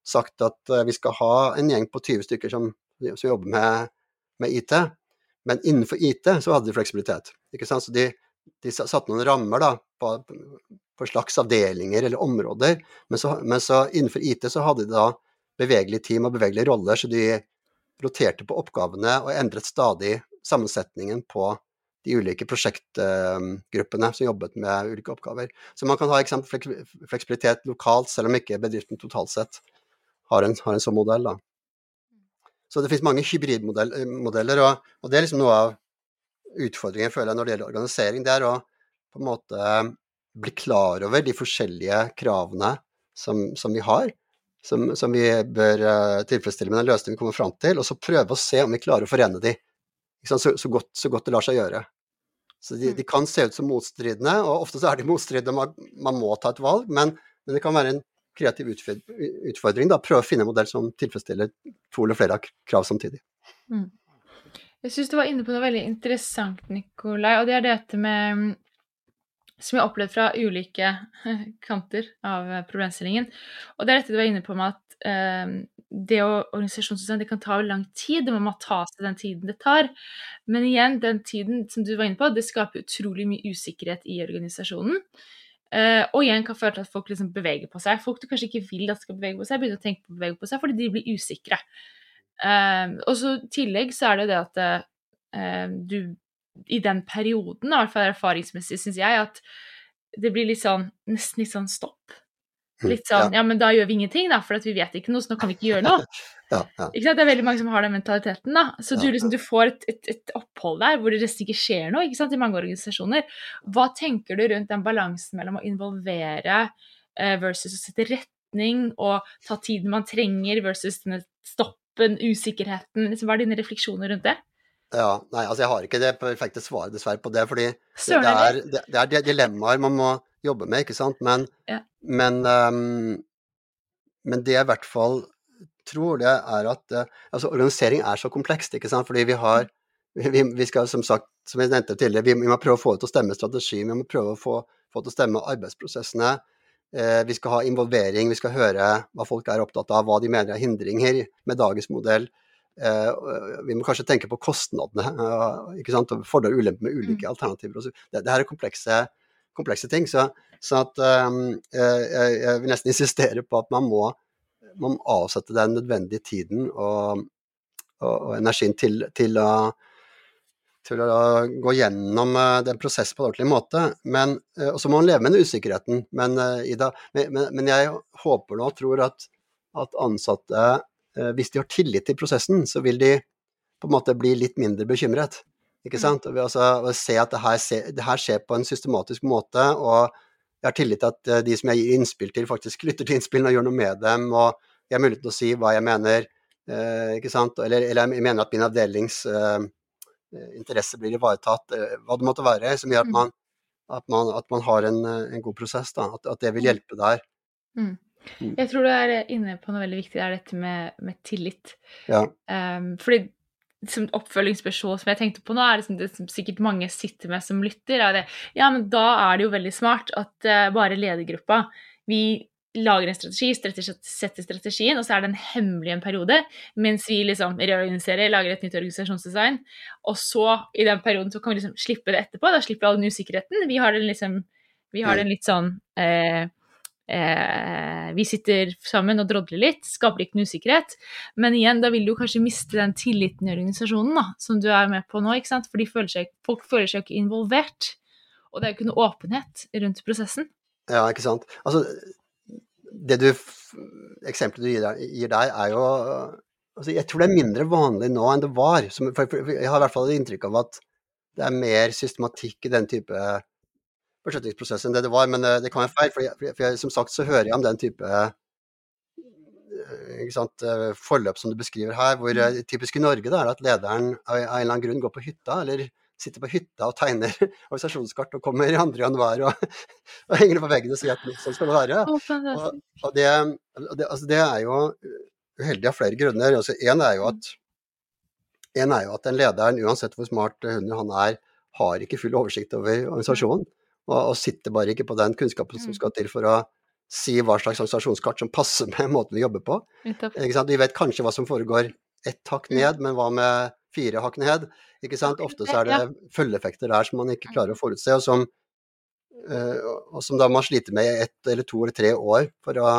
S3: sagt at vi skal ha en gjeng på 20 stykker som, som jobber med, med IT. Men innenfor IT så hadde de fleksibilitet. ikke sant? Så de, de satte noen rammer da, på, på, slags avdelinger eller områder. Men så, men så, innenfor IT så hadde de da bevegelige team og bevegelige roller, så de roterte på oppgavene og endret stadig sammensetningen på de ulike prosjektgruppene som jobbet med ulike oppgaver. Så man kan ha eksempel, fleksibilitet lokalt, selv om ikke bedriften totalt sett har en, har en sånn modell. da. Så det finnes mange hybridmodeller, og, og, det er liksom noe av utfordringen føler jeg når det gjelder organisering. Det er å på en måte bli klar over de forskjellige kravene som, som vi har, som, som, vi bør uh, tilfredsstille med den løsningen vi kommer fram til, og så prøve å se om vi klarer å forene de så, så, godt, så, godt, det lar seg gjøre. Så de, de, kan se ut som motstridende, og ofte så er de motstridende, man, man må ta et valg, men, men det kan være en kreativ utfordring. da, Prøve å finne en modell som tilfredsstiller to eller flere krav samtidig. Mm.
S2: Jeg syns du var inne på noe veldig interessant, Nikolai, og det er dette med Som jeg har opplevd fra ulike kanter av problemstillingen. Og det er dette du var inne på med at eh, det å organisasjonsdesign det kan ta lang tid, man må ta seg den tiden det tar. Men igjen, den tiden som du var inne på, det skaper utrolig mye usikkerhet i organisasjonen. Uh, og igjen kan føre til at folk liksom beveger på seg. Folk du kanskje ikke vil at skal bevege på seg, begynner å tenke på å bevege på seg fordi de blir usikre. Uh, og så i tillegg så er det det at uh, du i den perioden, i hvert fall erfaringsmessig, syns jeg, at det blir litt sånn nesten litt sånn stopp. Mm, litt sånn ja. men da gjør vi ingenting, da, for vi vet ikke noe, så nå kan vi ikke gjøre noe. ja, ja. Ikke? Det er veldig mange som har den mentaliteten, da. Så du, liksom, du får et, et, et, opphold der hvor det nesten ikke skjer noe, ikke sant, i mange organisasjoner. Hva tenker du rundt den balansen mellom å involvere uh, versus å sette retning og ta tiden man trenger, versus denne stoppen, usikkerheten? Liksom, hva er dine refleksjoner rundt det?
S3: Ja, nei, altså Jeg har ikke det perfekte svaret dessverre på det, fordi det, det, er, det, det er dilemmaer man må jobbe med, ikke sant. Men, ja. men, um, men det jeg i hvert fall tror, det er at uh, altså organisering er så komplekst, ikke sant. Fordi vi har vi, vi, skal som sagt, som jeg nevnte tidligere, vi, vi, må prøve å få det til å stemme strategi, vi må prøve å få, få til å stemme arbeidsprosessene. Uh, vi skal ha involvering, vi skal høre hva folk er opptatt av, hva de mener er hindringer med dagens modell. Uh, vi må kanskje tenke på kostnadene, uh, ikke sant? fordeler og ulemper med ulike mm. alternativer. Det, det her er komplekse komplekse ting. Så, så at um, jeg, jeg, vil nesten insistere på at man må, man må avsette den nødvendige tiden og, og, og energien til, til, å, til, å, gå gjennom uh, den prosessen på en ordentlig måte. Men, uh, og så må man leve med den usikkerheten. Men, Ida, men, men, jeg håper nå og tror at, at ansatte, hvis de har tillit til prosessen, så vil de på en måte bli litt mindre bekymret. Ikke mm. sant? Og vi også se at det her, det her, skjer på en systematisk måte, og jeg har tillit til at eh, de som jeg gir innspill til, faktisk lytter til innspillene og gjør noe med dem, og jeg har mulighet til å si hva jeg mener, eh, ikke sant? Eller, eller, jeg mener at min avdelings eh, interesse blir ivaretatt, hva det måtte være, som gjør at mm. man, at man, at man har en, en, god prosess, da, at, at, det vil mm. hjelpe der.
S2: Mm. Jeg tror du er inne på noe veldig viktig, det er dette med, med tillit. Ja. Um, fordi som oppfølgingsspørsmål som jeg tenkte på nå, er liksom det som sikkert mange sitter med som lytter, er det Ja, men da er det jo veldig smart at uh, bare ledergruppa Vi lager en strategi, setter strategien, og så er den hemmelig en periode, mens vi liksom reorganiserer, lager et nytt organisasjonsdesign, og så, i den perioden, så kan vi liksom slippe det etterpå. Da slipper vi all den usikkerheten. Vi har den liksom Vi har den litt sånn eh, eh, vi sitter sammen og drodler litt, skaper ikke noe usikkerhet. Men igjen, da vil du kanskje miste den tilliten i organisasjonen da, som du er med på nå. ikke sant? For føler seg, folk føler seg ikke involvert. Og det er jo ikke noe åpenhet rundt prosessen.
S3: Ja, ikke sant. Altså, det du Eksempelet du gir der, gir der er jo altså, Jeg tror det er mindre vanlig nå enn det var. Som, for, for, jeg har i hvert fall inntrykk av at det er mer systematikk i den type beslutningsprosess enn det det var. Men eh, det kan være feil, for, jeg, for jeg, som sagt så hører jeg om den type eh, sant, eh, forløp som du beskriver her, hvor mm. typisk i Norge da, er det at lederen av en eller annen grunn går på hytta, eller sitter på hytta og tegner organisasjonskart og kommer i 2. januar og, og henger på veggen og sier at sånn skal det være. Og, og det, det, altså det, er jo uheldig av flere grunner. Altså, en, er jo at, en er jo at den lederen, uansett hvor smart hund han er, har ikke full oversikt over organisasjonen og, og, sitter bare ikke på den kunnskapen som mm. skal til for å si hva slags organisasjonskart som passer med måten vi jobber på. Vi vet kanskje hva som foregår ett hakk mm. ned, men hva med fire hakk ned? Ikke sant? Ofte så er det følgeeffekter der som man ikke klarer å forutse, og som, uh, og som da man sliter med i ett eller to eller tre år for å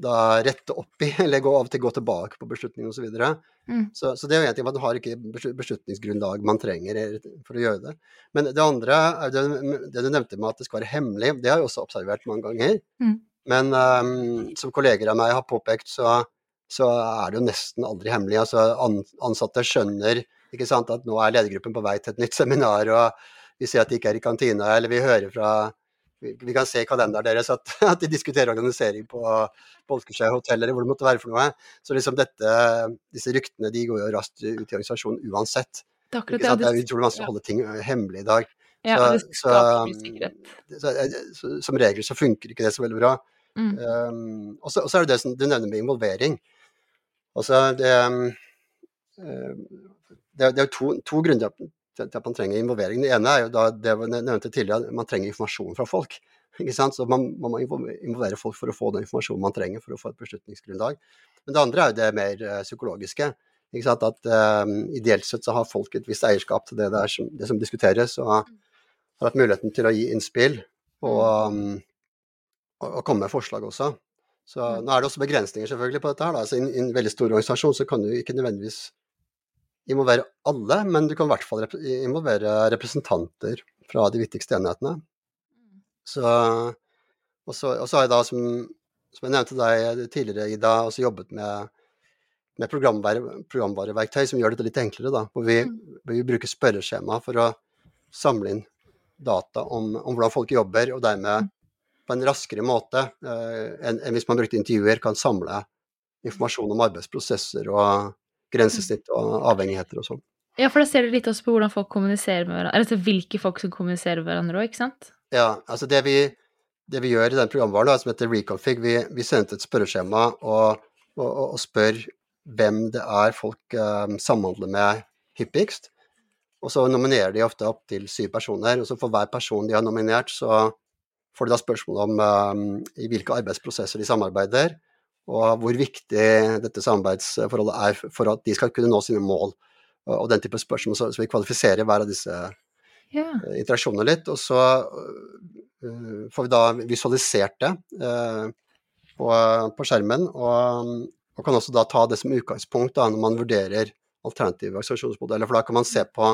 S3: da rette opp i, eller gå, av og til gå tilbake på beslutning osv. Så, videre. mm. så Så det er jo en ting, man har ikke beslutningsgrunnlag man trenger for å gjøre det. Men det andre er det, det du nevnte med at det skal være hemmelig, det har jeg også observert mange ganger. Mm. Men um, som kolleger av meg har påpekt, så, så, er det jo nesten aldri hemmelig. Altså an, Ansatte skjønner ikke sant, at nå er ledergruppen på vei til et nytt seminar, og vi ser at de ikke er i kantina, eller vi hører fra vi kan se i kalenderen deres at, at, de diskuterer organisering på Bolkeskjær hotell eller hvor det måtte være for noe. Så liksom dette, disse ryktene de går jo raskt ut i organisasjonen uansett. Det er det er utrolig vanskelig å holde ting hemmelig i dag.
S2: Ja, så, så,
S3: så, så, som regel så funker ikke det så veldig bra. Mm. Um, og så er det det som du nevner med involvering. Altså det, um, det, det er to, to grunner til at man trenger involvering. Det ene er jo da det jeg nevnte tidligere, man trenger informasjon fra folk. Så man, man, må involvere folk for å få den informasjonen man trenger for å få et beslutningsgrunnlag. Men det andre er jo det mer uh, psykologiske. At um, Ideelt sett så har folk et visst eierskap til det, som, det som diskuteres, og har hatt muligheten til å gi innspill og, um, og, og komme med forslag også. Så mm. Nå er det også begrensninger selvfølgelig på dette. her. Da. Altså, I en veldig stor organisasjon så kan du ikke nødvendigvis involvere alle, men du kan i hvert fall rep involvere representanter fra de viktigste enhetene. Mm. Så, og, så, og så har jeg da, som, som, jeg nevnte deg tidligere, Ida, også jobbet med, med programvareverktøy som gjør dette litt enklere. Da, hvor vi, mm. vi bruker spørreskjema for å samle inn data om, om, hvordan folk jobber, og dermed mm. på en raskere måte eh, enn, enn hvis man brukte intervjuer, kan samle informasjon om arbeidsprosesser og grensesnitt og avhengigheter og sånn.
S2: Ja, for da ser du litt også på hvordan folk kommuniserer med hverandre, eller hvilke folk som kommuniserer med hverandre òg, ikke sant?
S3: Ja, altså det vi, det vi gjør i den programvaren som heter Reconfig, vi, vi sender et spørreskjema og, og, og, spør hvem det er folk um, samhandler med hyppigst. Og så nominerer de ofte opptil syv personer, og så for hver person de har nominert, så får de da spørsmål om um, i hvilke arbeidsprosesser de samarbeider, og hvor viktig dette samarbeidsforholdet er for at de skal kunne nå sine mål. Og den type spørsmål, så, vi kvalifiserer hver av disse. Eh, interaksjonene litt. Og så uh, får vi da visualisert det uh, på, på, skjermen, og, og, kan også da ta det som utgangspunkt da, når man vurderer alternative organisasjonsmodeller. For da kan man se på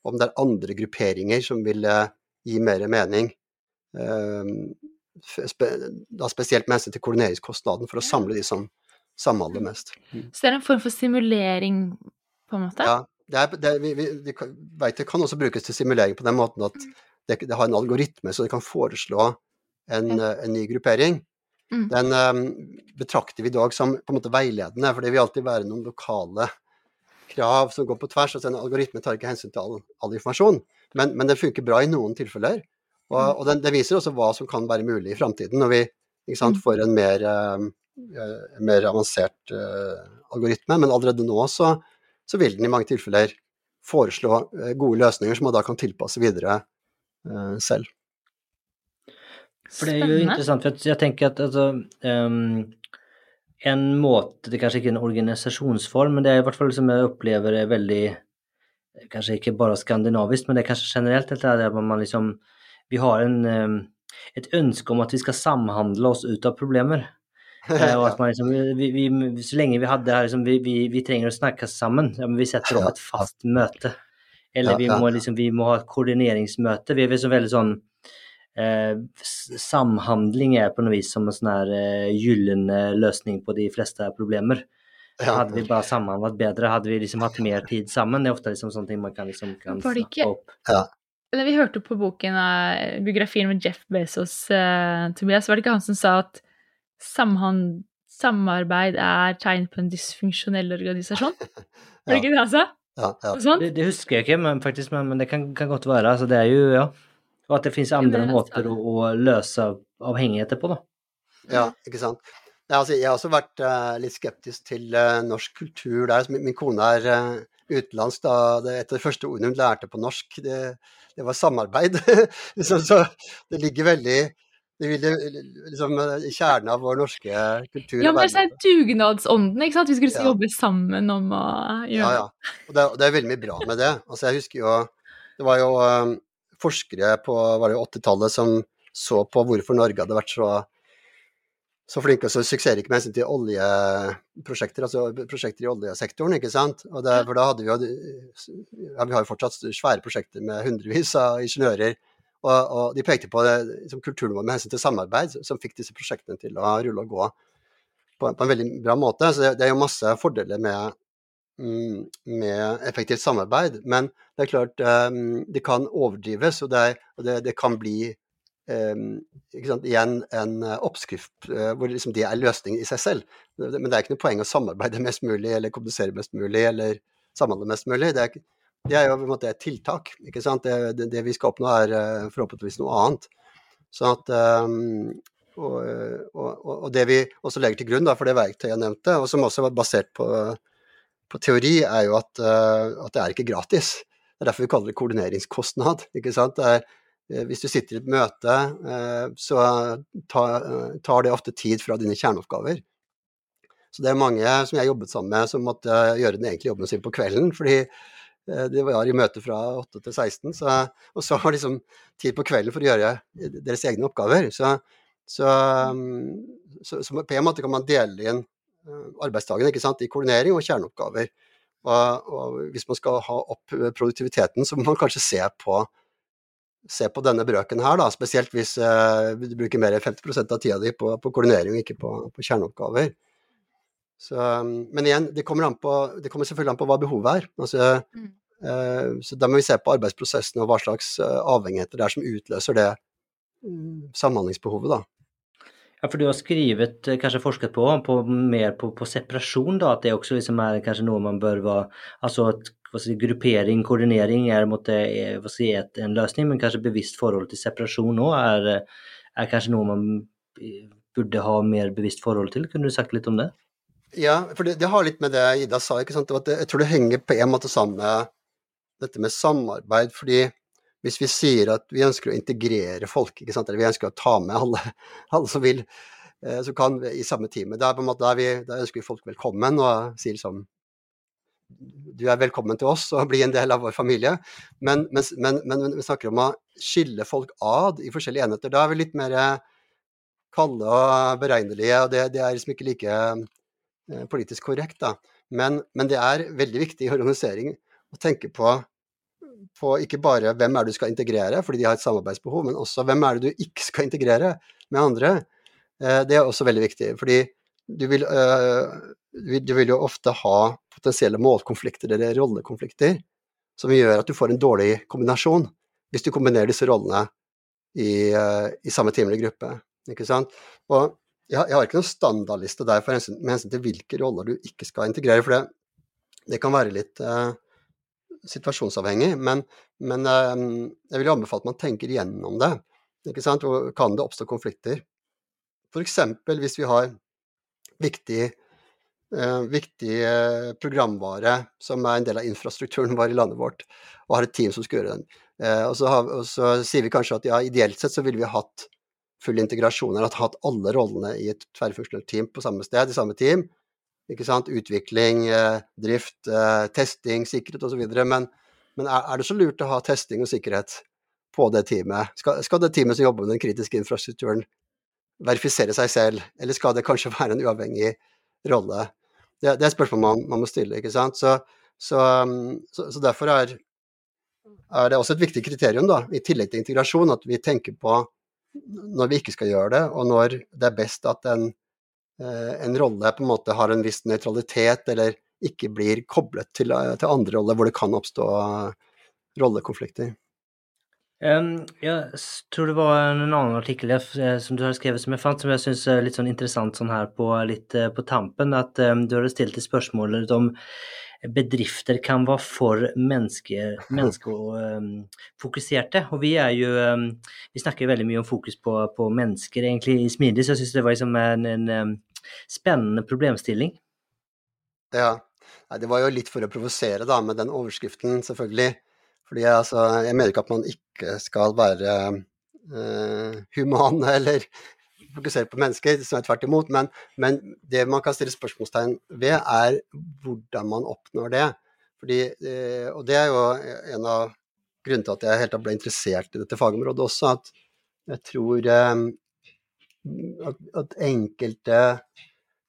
S3: om det er andre grupperinger som vil uh, gi mer mening. Uh, da spesielt med hensyn til koordineringskostnaden, for å samle de som samhandler mest.
S2: Mm. Så det er en form for simulering, på en måte?
S3: Ja. Det, er, det, vi, vi, vi vet det kan også brukes til simulering på den måten at mm. det, det har en algoritme, så det kan foreslå en, en ny gruppering. Mm. Den um, betrakter vi i dag som på en måte veiledende, for det vil alltid være noen lokale krav som går på tvers. altså En algoritme tar ikke hensyn til all, all informasjon, men, men den funker bra i noen tilfeller. Og, og den, det viser også hva som kan være mulig i framtiden, når vi sant, mm. får en mer, uh, mer avansert uh, algoritme. Men allerede nå så, så, vil den i mange tilfeller foreslå uh, gode løsninger som man da kan tilpasse videre selv.
S4: For det er jo interessant, for jeg tenker at altså, um, en måte Det er kanskje ikke en organisasjonsform, men det er i hvert fall som jeg opplever er veldig Kanskje ikke bare skandinavisk, men det er kanskje generelt dette der man liksom vi har en, et ønske om at vi skal samhandle oss ut av problemer. Eh, og at man liksom, vi, vi, så lenge vi hadde her liksom, vi, vi, trenger å snakke sammen, ja, men vi setter opp et fast møte. Eller vi må, liksom, vi må ha et koordineringsmøte. Vi er liksom veldig sånn eh, Samhandling er på noe vis som en sånn her eh, gyllen løsning på de fleste problemer. Hadde vi bare samhandlet bedre, hadde vi liksom hatt mer tid sammen. Det er ofte liksom sånne ting man kan, liksom, kan
S2: snakke opp. Ja. Vi hørte på boken av biografien med Jeff Bezos, uh, Tobias, var det ikke han som sa at samhand, samarbeid er tegn på en dysfunksjonell organisasjon? Var det ikke det han sa?
S3: Ja, ja.
S4: Det, det, husker jeg ikke, men, faktisk, men, men det kan, kan, godt være. Altså, det er jo, ja. Og at det finnes andre måter å, å, løse avhengigheter på, da.
S3: Ja, ikke sant. Ja, altså, jeg har også vært uh, litt skeptisk til uh, norsk kultur der. Min, min, kone er uh, utenlandsk. da det, Et av de første ordene hun lærte på norsk, det, det var samarbeid. liksom, så det ligger veldig det vil liksom i kjernen av vår norske kultur.
S2: Ja, men det er dugnadsånden, ikke sant? Vi skulle ja. jobbe sammen om å gjøre
S3: Ja, ja. Og det, det, er veldig mye bra med det. Altså, jeg husker jo Det var jo um, forskere på 80-tallet som så på hvorfor Norge hadde vært så så flinke og så suksessrike med hensyn til oljeprosjekter, altså prosjekter i oljesektoren. ikke sant? Og det, for da hadde vi jo ja, Vi har jo fortsatt svære prosjekter med hundrevis av ingeniører og, og de pekte på det, liksom, kulturen vår med hensyn til samarbeid, som fikk disse prosjektene til å rulle og gå på, på en veldig bra måte. Så det, det er jo masse fordeler med, mm, med effektivt samarbeid. Men det er klart, um, det kan overdrives, og det, og det, det kan bli sant, igjen en oppskrift uh, hvor liksom det er løsningen i seg selv. Men det er ikke noe poeng å samarbeide mest mulig, eller kommunisere mest mulig, eller samhandle mest mulig. Det er, det er jo på en måte et tiltak. ikke sant? Det, det, det vi skal oppnå, er eh, forhåpentligvis noe annet. Sånn at, um, og, og, og, det vi også legger til grunn da, for det verktøyet jeg nevnte, og som også var basert på, på teori, er jo at, at, det er ikke gratis. Det er derfor vi kaller det koordineringskostnad. ikke sant? Det er, eh, hvis du sitter i et møte, uh, så tar, det ofte tid fra dine kjerneoppgaver. Så det er mange som jeg jobbet sammen med, som måtte gjøre den egentlige jobben sin på kvelden. fordi det de var i møte fra 8 til 16, så, og så var det liksom tid på kvelden for å gjøre deres egne oppgaver. Så, mm, så, så på en måte kan man dele inn eh, arbeidsdagen i koordinering og kjerneoppgaver. Og, og, hvis man skal ha opp produktiviteten, så må man kanskje se på, se på denne brøken her, da, spesielt hvis eh, du bruker mer enn 50 av tida di på, på koordinering og ikke på, på kjerneoppgaver. Så, mm, men igjen, det kommer, på, det kommer, selvfølgelig an på hva behovet er. Altså, mm. Eh, så da må vi se på arbeidsprosessen og hva slags eh, avhengigheter det er som utløser det mm, samhandlingsbehovet, da.
S4: Ja, for du har skrevet, eh, kanskje forsket på, på mer på, på, separasjon, da, at det også liksom er kanskje noe man bør være Altså at si, gruppering, koordinering er måtte, si, et, en løsning, men kanskje bevisst forhold til separasjon òg er, er, kanskje noe man burde ha mer bevisst forhold til. Kunne du sagt litt om det?
S3: Ja, for det, det har litt med det Ida sa. ikke sant? jeg tror det henger på en måte sammen med dette med samarbeid. fordi hvis vi sier at vi ønsker å integrere folk, ikke sant? eller vi ønsker å ta med alle, alle som vil, eh, så kan i samme time. Da, ønsker vi folk velkommen og sier liksom du er velkommen til oss og bli en del av vår familie. Men, men, men, men vi snakker om å skille folk ad i forskjellige enheter. Da er vi litt mer kalde og beregnelige, og det, det er liksom ikke like eh, politisk korrekt. da. Men, det er veldig viktig i organisering å tenke på på ikke bare hvem er det du skal integrere, fordi de har et samarbeidsbehov, men også hvem er det du ikke skal integrere med andre. Eh, det er også veldig viktig, fordi du vil, eh, du vil jo ofte ha potensielle målkonflikter eller rollekonflikter som gjør at du får en dårlig kombinasjon hvis du kombinerer disse rollene i, eh, i samme time eller gruppe. Ikke sant? Og jeg, jeg har ikke noen standardliste der hensyn, med hensyn til hvilke roller du ikke skal integrere, for det, det kan være litt uh, situasjonsavhengig, men, men uh, jeg vil anbefale at man tenker gjennom det. Ikke sant? Og kan det oppstå konflikter? F.eks. hvis vi har viktig, eh, viktig eh, programvare som er en del av infrastrukturen vår i landet vårt, og har et team som skal gjøre den. Eh, og, så har, og, så sier vi kanskje at ja, ideelt sett så ville vi hatt full integrasjon, eller hatt alle rollene i et tverrfunksjonelt team på samme sted, i samme team. Ikke sant? Utvikling, eh, drift, eh, testing, sikkerhet osv. Men, men er det så lurt å ha testing og sikkerhet på det teamet? Skal, skal, det teamet som jobber med den kritiske infrastrukturen, verifisere seg selv, eller skal det kanskje være en uavhengig rolle? Det, det er spørsmål man, man, må stille, ikke sant. Så, så, um, så, så derfor er, er, det også et viktig kriterium, da, i tillegg til integrasjon, at vi tenker på når vi ikke skal gjøre det, og når det er best at en, eh, en rolle på en måte har en viss nøytralitet, eller ikke blir koblet til, til andre roller hvor det kan oppstå rollekonflikter.
S4: Um, jeg tror det var en annen artikkel eh, som du har skrevet som jeg fant, som jeg syns er litt sånn interessant sånn her på, litt eh, på tampen. At um, du hadde stilt et spørsmål om bedrifter kan være for menneske, menneskefokuserte. Og vi er jo Vi snakker veldig mye om fokus på, på mennesker egentlig i Smidig, så jeg syns det var liksom en, en, spennende problemstilling.
S3: Ja. Nei, det var jo litt for å provosere da, med den overskriften, selvfølgelig. Fordi altså, jeg mener ikke at man ikke skal være uh, humane eller fokusere på mennesker, som er tvert imot. Men, men, det man kan stille spørsmålstegn ved, er hvordan man oppnår det. Fordi, uh, og det er jo en av grunnene til at jeg helt ble interessert i dette fagområdet også, at jeg tror um, at, at, enkelte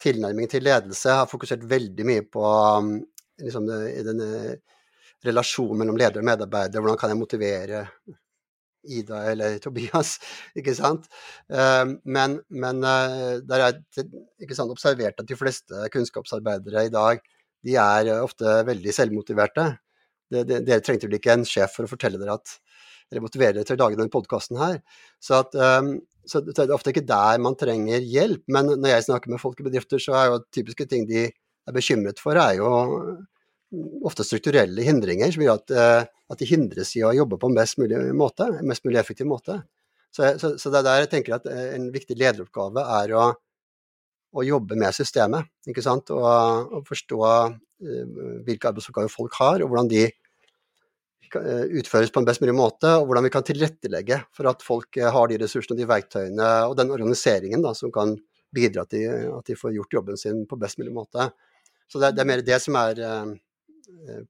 S3: tilnærminger til ledelse har fokusert veldig mye på um, liksom, denne relasjon mellom leder og medarbeider. Hvordan kan jeg motivere Ida eller Tobias? ikke sant? Eh, men, men eh, der er ikke sant, observert at de fleste kunnskapsarbeidere i dag de er ofte veldig selvmotiverte. Dere trengte vel ikke en sjef for å fortelle dere at eller motivere dere til å lage denne podkasten her. Så, at, så det er ofte ikke der man trenger hjelp. Men når jeg snakker med folk i bedrifter, så er jo typiske ting de er bekymret for, er jo ofte strukturelle hindringer som gjør at, eh, at, de hindres i å jobbe på en best mulig måte, mest mulig effektiv måte. Så, så, så, det er der jeg tenker at eh, en viktig lederoppgave er å, å jobbe med systemet. ikke sant? Og, og forstå uh, hvilke arbeidsoppgaver folk har, og hvordan de utføres på en best mulig måte, og hvordan vi kan tilrettelegge for at folk har de ressursene, de verktøyene og den organiseringen da, som kan bidra til at de får gjort jobben sin på best mulig måte. Så det, det er mer det som er Eh,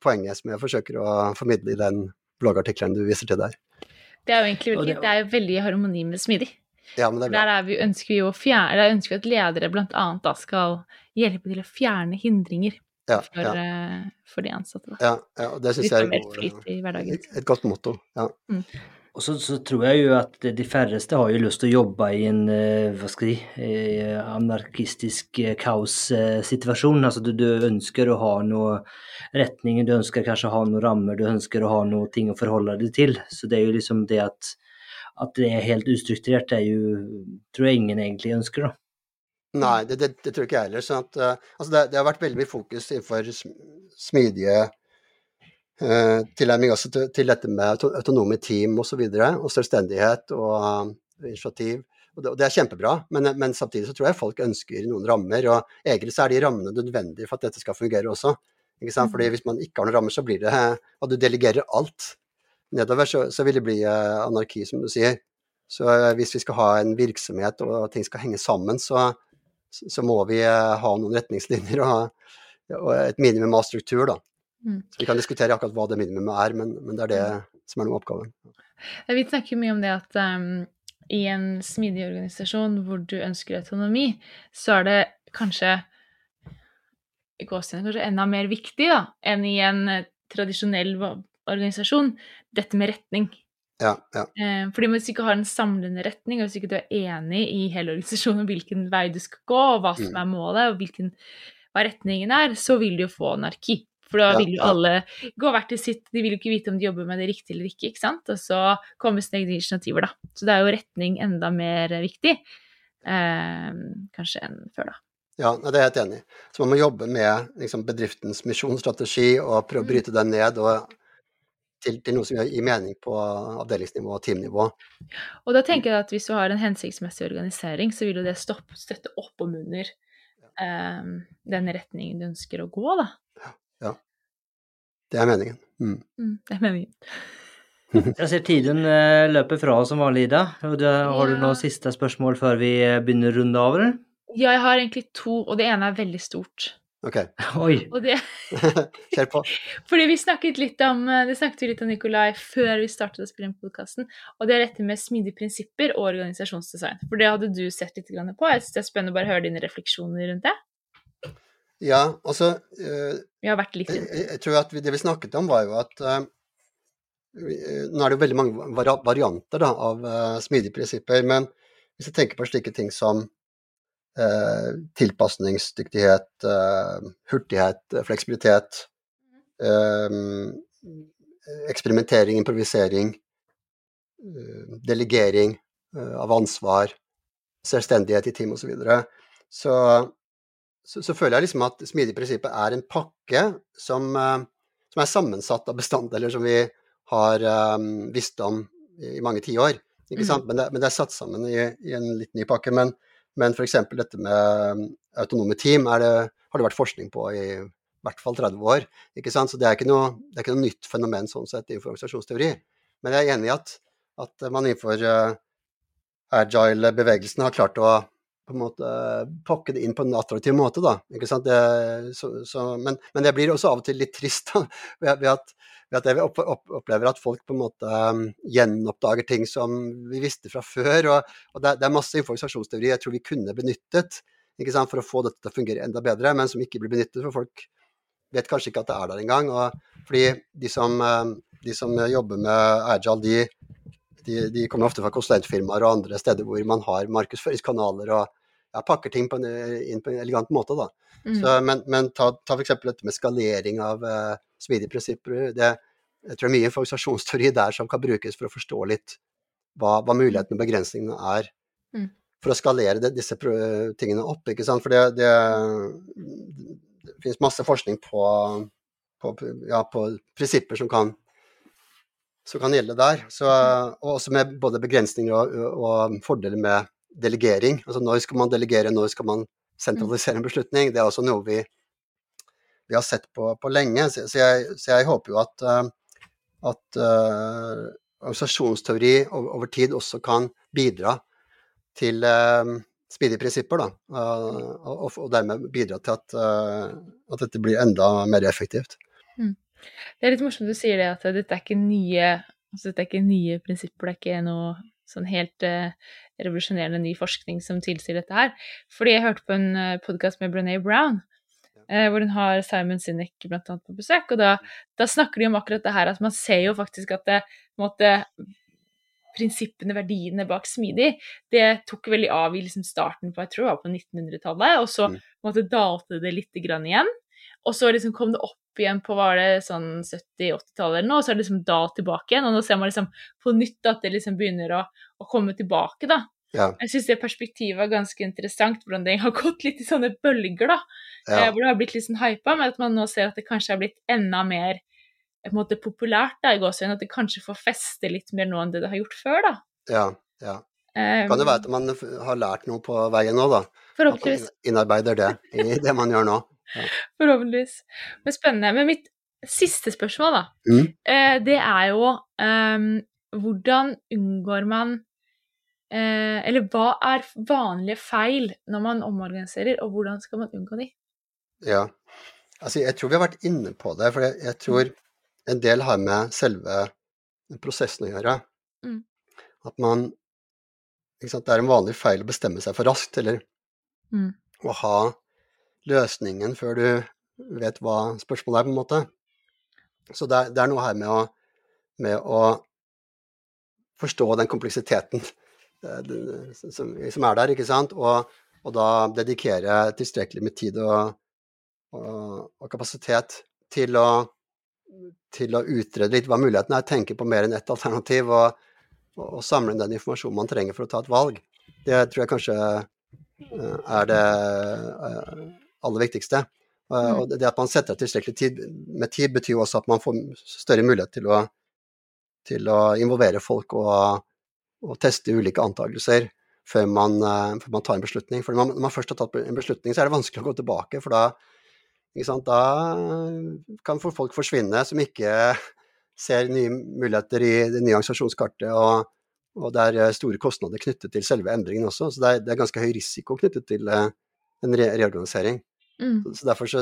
S3: poenget som jeg forsøker å formidle i den bloggartikkelen du viser til der.
S2: Det er jo egentlig veldig, det er jo veldig i harmoni med smidig.
S3: Ja, men det er bra.
S2: Der er vi, ønsker vi jo fjerne, der ønsker vi at ledere bl.a. da skal hjelpe til å fjerne hindringer ja, for, ja. Uh, for, de ansatte. Da.
S3: Ja, ja, og det syns jeg er et, et godt motto. Ja. Mm.
S4: Og så, så, tror jeg jo at de færreste har jo lyst til å jobbe i en eh, hva skal jeg, eh, anarkistisk eh, kaossituasjon. Altså du, du, ønsker å ha noe retning, du ønsker kanskje å ha noen rammer, du ønsker å ha noe ting å forholde deg til. Så det er jo liksom det at, at det er helt ustrukturert, det er jo tror jeg ingen egentlig ønsker, da.
S3: Nei, det, det, det tror ikke jeg heller. Sånn at, altså det, det, har vært veldig mye fokus innenfor smidige Eh, tilnærming også til, til, dette med autonome team osv. Og, så videre, og selvstendighet og uh, initiativ. Og det, og det, er kjempebra, men, men, samtidig så tror jeg folk ønsker noen rammer. Og egentlig så er de rammene nødvendige for at dette skal fungere også. Ikke sant? Fordi mm. hvis man ikke har noen rammer, så blir det Og du delegerer alt nedover, så, så vil det bli uh, anarki, som du sier. Så uh, hvis vi skal ha en virksomhet og ting skal henge sammen, så, så må vi ha noen retningslinjer og, og et minimum av struktur, da. Mm. Så vi kan diskutere akkurat hva det minimumet er, men, men, det er det mm. som er noe av oppgaven.
S2: Vi snakker mye om det at um, i en smidig organisasjon hvor du ønsker autonomi, så er det kanskje kanskje enda mer viktig da, enn i en eh, tradisjonell organisasjon, dette med retning.
S3: Ja, ja.
S2: Eh, fordi hvis du ikke har en samlende retning, og hvis du ikke er enig i hele organisasjonen om hvilken vei du skal gå, og hva som mm. er målet, og hvilken, hva retningen er, så vil du jo få anarki. For da vil jo alle gå hvert til sitt, de vil jo ikke vite om de jobber med det riktig eller ikke, ikke sant. Og så kommer sine egne initiativer, da. Så det er jo retning enda mer viktig, eh, kanskje, enn før, da.
S3: Ja, det er jeg helt enig i. Så man må jobbe med liksom, bedriftens misjonsstrategi og prøve å mm. bryte den ned. og til, til, noe som gir mening på avdelingsnivå og teamnivå.
S2: Og da tenker jeg at hvis du har en hensiktsmessig organisering, så vil jo det stoppe, støtte opp om under um, den retningen du ønsker å gå, da.
S3: Det er meningen. Mm.
S2: Mm, det er meningen.
S4: Jeg ser tiden eh, løper fra oss som vanlig, Ida. Har du noen siste spørsmål før vi eh, begynner å runde av?
S2: Ja, jeg har egentlig to, og det ene er veldig stort.
S3: Ok.
S4: Oi.
S2: Og det,
S3: Kjør på.
S2: fordi vi snakket litt om eh, det snakket vi litt om Nikolai før vi startet å spille inn podkasten, og det er dette med smidige prinsipper og organisasjonsdesign. For det hadde du sett litt grann på. Jeg synes det er spennende å bare høre dine refleksjoner rundt det.
S3: Ja, altså eh,
S2: Vi har vært litt
S3: jeg,
S2: inne
S3: jeg tror at det vi snakket om, var jo at eh, eh, Nå er det jo veldig mange vari varianter da, av uh, smidige prinsipper, men hvis jeg tenker på slike ting som uh, tilpasningsdyktighet, uh, hurtighet, fleksibilitet, eksperimentering, improvisering, delegering av ansvar, selvstendighet i team osv., så, så så, så føler jeg liksom at smidig prinsippet er en pakke som, eh, som er sammensatt av bestanddeler som vi har um, visst om i, i mange tiår. Ikke sant? Men, det, men det er satt sammen i, i en litt ny pakke. Men, men f.eks. dette med um, autonome team det, har det vært forskning på i hvert fall 30 år. Ikke sant? Så det er ikke noe, det er ikke noe nytt fenomen sånn sett innenfor organisasjonsteori. Men jeg er enig i at, at man innenfor uh, agile-bevegelsen har klart å på en måte pakke det inn på en attraktiv måte, da. Ikke sant? Det, så, så, men, men det blir også av og til litt trist da, ved, at, ved at jeg opp, opp, opplever at folk på en måte um, gjenoppdager ting som vi visste fra før. Og, og det, det, er masse informasjonsteori jeg tror vi kunne benyttet ikke sant, for å få dette til å fungere enda bedre, men som ikke blir benyttet. For folk vet kanskje ikke at det er der engang. Og fordi de som, um, de som jobber med agile, de de, de, kommer ofte fra konsulentfirmaer og andre steder hvor man har markedsføringskanaler og ja, pakker ting på en, inn på en elegant måte. Da.
S2: Mm.
S3: Så, men, men ta, ta f.eks. dette med skalering av uh, smidige prinsipper. Det, jeg tror det er mye informasjonsteori der som kan brukes for å forstå litt hva, hva mulighetene og begrensningene er.
S2: Mm.
S3: For å skalere det, disse tingene opp. ikke sant? For det, det, det finnes masse forskning på, på, ja, på prinsipper som kan som kan gjelde der. Så, og også med både begrensninger og, og, fordeler med delegering. Altså når skal man delegere, når skal man sentralisere en beslutning? Det er også noe vi, vi har sett på, på lenge. Så, så, jeg, så, jeg, håper jo at, at uh, organisasjonsteori over, over, tid også kan bidra til uh, smidige prinsipper, da. Uh, og, og, dermed bidra til at, at dette blir enda mer effektivt.
S2: Mm. Det er litt morsomt du sier det, at dette er ikke nye, altså dette er ikke nye prinsipper, det er ikke noe sånn helt uh, revolusjonerende ny forskning som tilsier dette her. Fordi jeg hørte på en uh, podkast med Brené Brown, uh, hvor hun har Simon Sinek blant annet på besøk, og da, da, snakker de om akkurat det her, at man ser jo faktisk at det, måtte, prinsippene, verdiene bak smidig, det tok veldig av i liksom starten på jeg tror det var på 1900-tallet, og så mm. måtte dalte det litt grann igjen. Og så liksom kom det opp igjen på var det sånn 70-80-tallet eller noe, og så er det liksom da tilbake igjen. Og nå ser man liksom på nytt at det liksom begynner å, å komme tilbake, da.
S3: Ja.
S2: Jeg syns det perspektivet er ganske interessant, hvordan det har gått litt i sånne bølger, da.
S3: Ja.
S2: Eh, hvor det har blitt litt sånn hypa, men at man nå ser at det kanskje har blitt enda mer på en måte populært, da, i gåsehud. At det kanskje får feste litt mer nå enn det det har gjort før, da.
S3: Ja, ja.
S2: Um,
S3: kan det være at man har lært noe på veien nå, da?
S2: Forhåpentligvis.
S3: At man innarbeider det i det man gjør nå.
S2: Forhåpentligvis. Men spennende. Men mitt siste spørsmål, da,
S3: mm.
S2: eh, det er jo um, hvordan unngår man eh, Eller hva er vanlige feil når man omorganiserer, og hvordan skal man unngå de?
S3: Ja, altså jeg tror vi har vært inne på det, for jeg, jeg tror en del har med selve prosessen å gjøre.
S2: Mm.
S3: At man sant, Det er en vanlig feil å bestemme seg for raskt, eller
S2: mm.
S3: å ha løsningen før du vet hva spørsmålet er, på en måte. Så det er, det er noe her med å, med å, forstå den kompleksiteten som, som, er der, ikke sant, og, og da dedikere tilstrekkelig med tid og, og, og kapasitet til å, til å utrede litt hva muligheten er, tenke på mer enn ett alternativ og, og, samle inn den informasjonen man trenger for å ta et valg. Det tror jeg kanskje er det aller viktigste. Og det at man setter av tilstrekkelig tid med tid, betyr jo også at man får større mulighet til å, til å involvere folk og, og, teste ulike antakelser før man, før man tar en beslutning. For når man, når man, først har tatt en beslutning, så er det vanskelig å gå tilbake. For da, da kan folk forsvinne som ikke ser nye muligheter i det nye organisasjonskartet. Og, og det er store kostnader knyttet til selve endringen også. Så det er, det er ganske høy risiko knyttet til en re reorganisering. Mm. Så, Derfor så,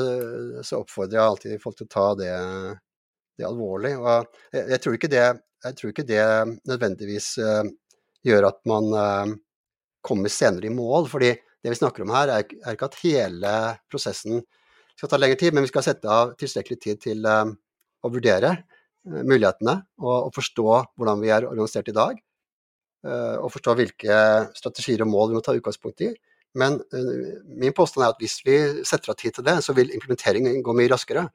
S3: så, oppfordrer jeg alltid folk til å ta det, det alvorlig. Og jeg, jeg, tror det, jeg, tror ikke det, nødvendigvis uh, gjør at man uh, kommer senere i mål. fordi det vi snakker om her, er, er, ikke at hele prosessen skal ta lengre tid, men vi skal sette av tilstrekkelig tid til uh, å vurdere mulighetene og, og, forstå hvordan vi er organisert i dag. og forstå hvilke strategier og mål vi må ta utgangspunkt i. Men min påstand er at hvis vi setter av tid til det, så vil implementeringen gå mye raskere.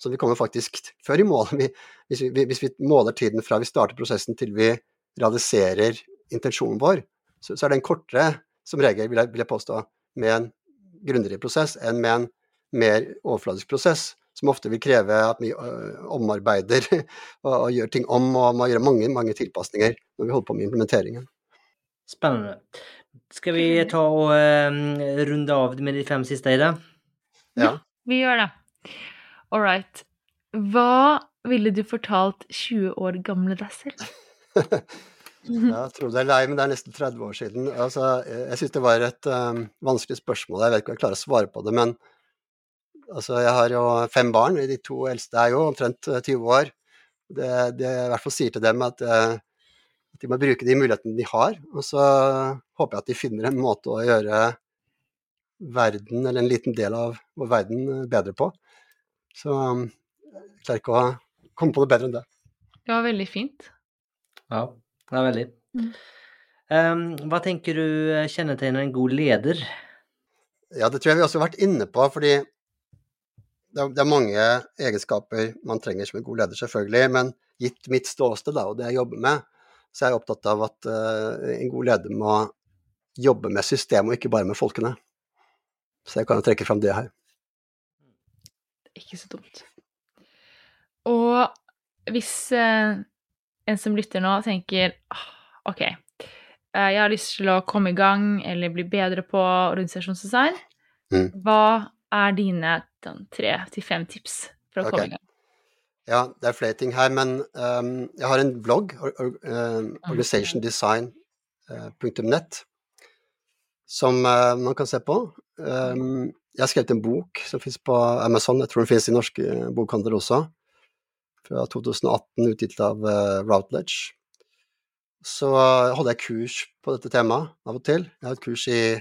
S3: Så vi kommer faktisk før i mål. Vi, hvis, vi, hvis, vi, måler tiden fra vi starter prosessen til vi realiserer intensjonen vår, så, så er den kortere som regel, vil jeg, vil jeg påstå, med en grundigere prosess enn med en mer overfladisk prosess, som ofte vil kreve at vi uh, omarbeider og, og, gjør ting om, og må gjøre mange, mange tilpasninger når vi holder på med implementeringen.
S4: Spennende. Skal vi ta og uh, runde av med de fem siste, Ida?
S2: Ja. Vi gjør det. All right. Hva ville du fortalt 20 år gamle deg selv?
S3: jeg tror det er lei, men det er nesten 30 år siden. Altså, jeg syns det var et um, vanskelig spørsmål. Jeg vet ikke om jeg klarer å svare på det, men altså, jeg har jo fem barn. De to eldste er jo omtrent 20 eh, år. Det, det jeg i hvert fall sier til dem, at, uh, at de må bruke de mulighetene de har. Og så håper jeg at de finner en måte å gjøre verden, eller en liten del av vår verden, bedre på. Så um, jeg klarer ikke å komme på noe bedre enn det.
S2: Det var veldig fint.
S4: Ja, det er veldig. Mm. Um, hva tenker du kjennetegner en god leder?
S3: Ja, det tror jeg vi også har vært inne på. fordi det er, mange egenskaper man trenger som en god leder, selvfølgelig. Men gitt mitt ståsted og det jeg jobber med, så er jeg opptatt av at uh, en god leder må jobbe med systemet og ikke bare med folkene. Så jeg kan jo trekke fram det her.
S2: Ikke så dumt. Og hvis eh, en som lytter nå, tenker OK, eh, jeg har lyst til å komme i gang eller bli bedre på organisasjonsdesign, mm. hva er dine tre til fem tips for å okay. komme i gang?
S3: Ja, det er flere ting her, men um, jeg har en blogg, or, or, um, organizationdesign.net, uh, som uh, man kan se på. Um, jeg har skrevet en bok som finnes på Amazon, jeg tror den finnes i norske bokhandler også, fra 2018, utgitt av uh, Routledge. Så holder jeg kurs på dette temaet av og til. Jeg har et kurs i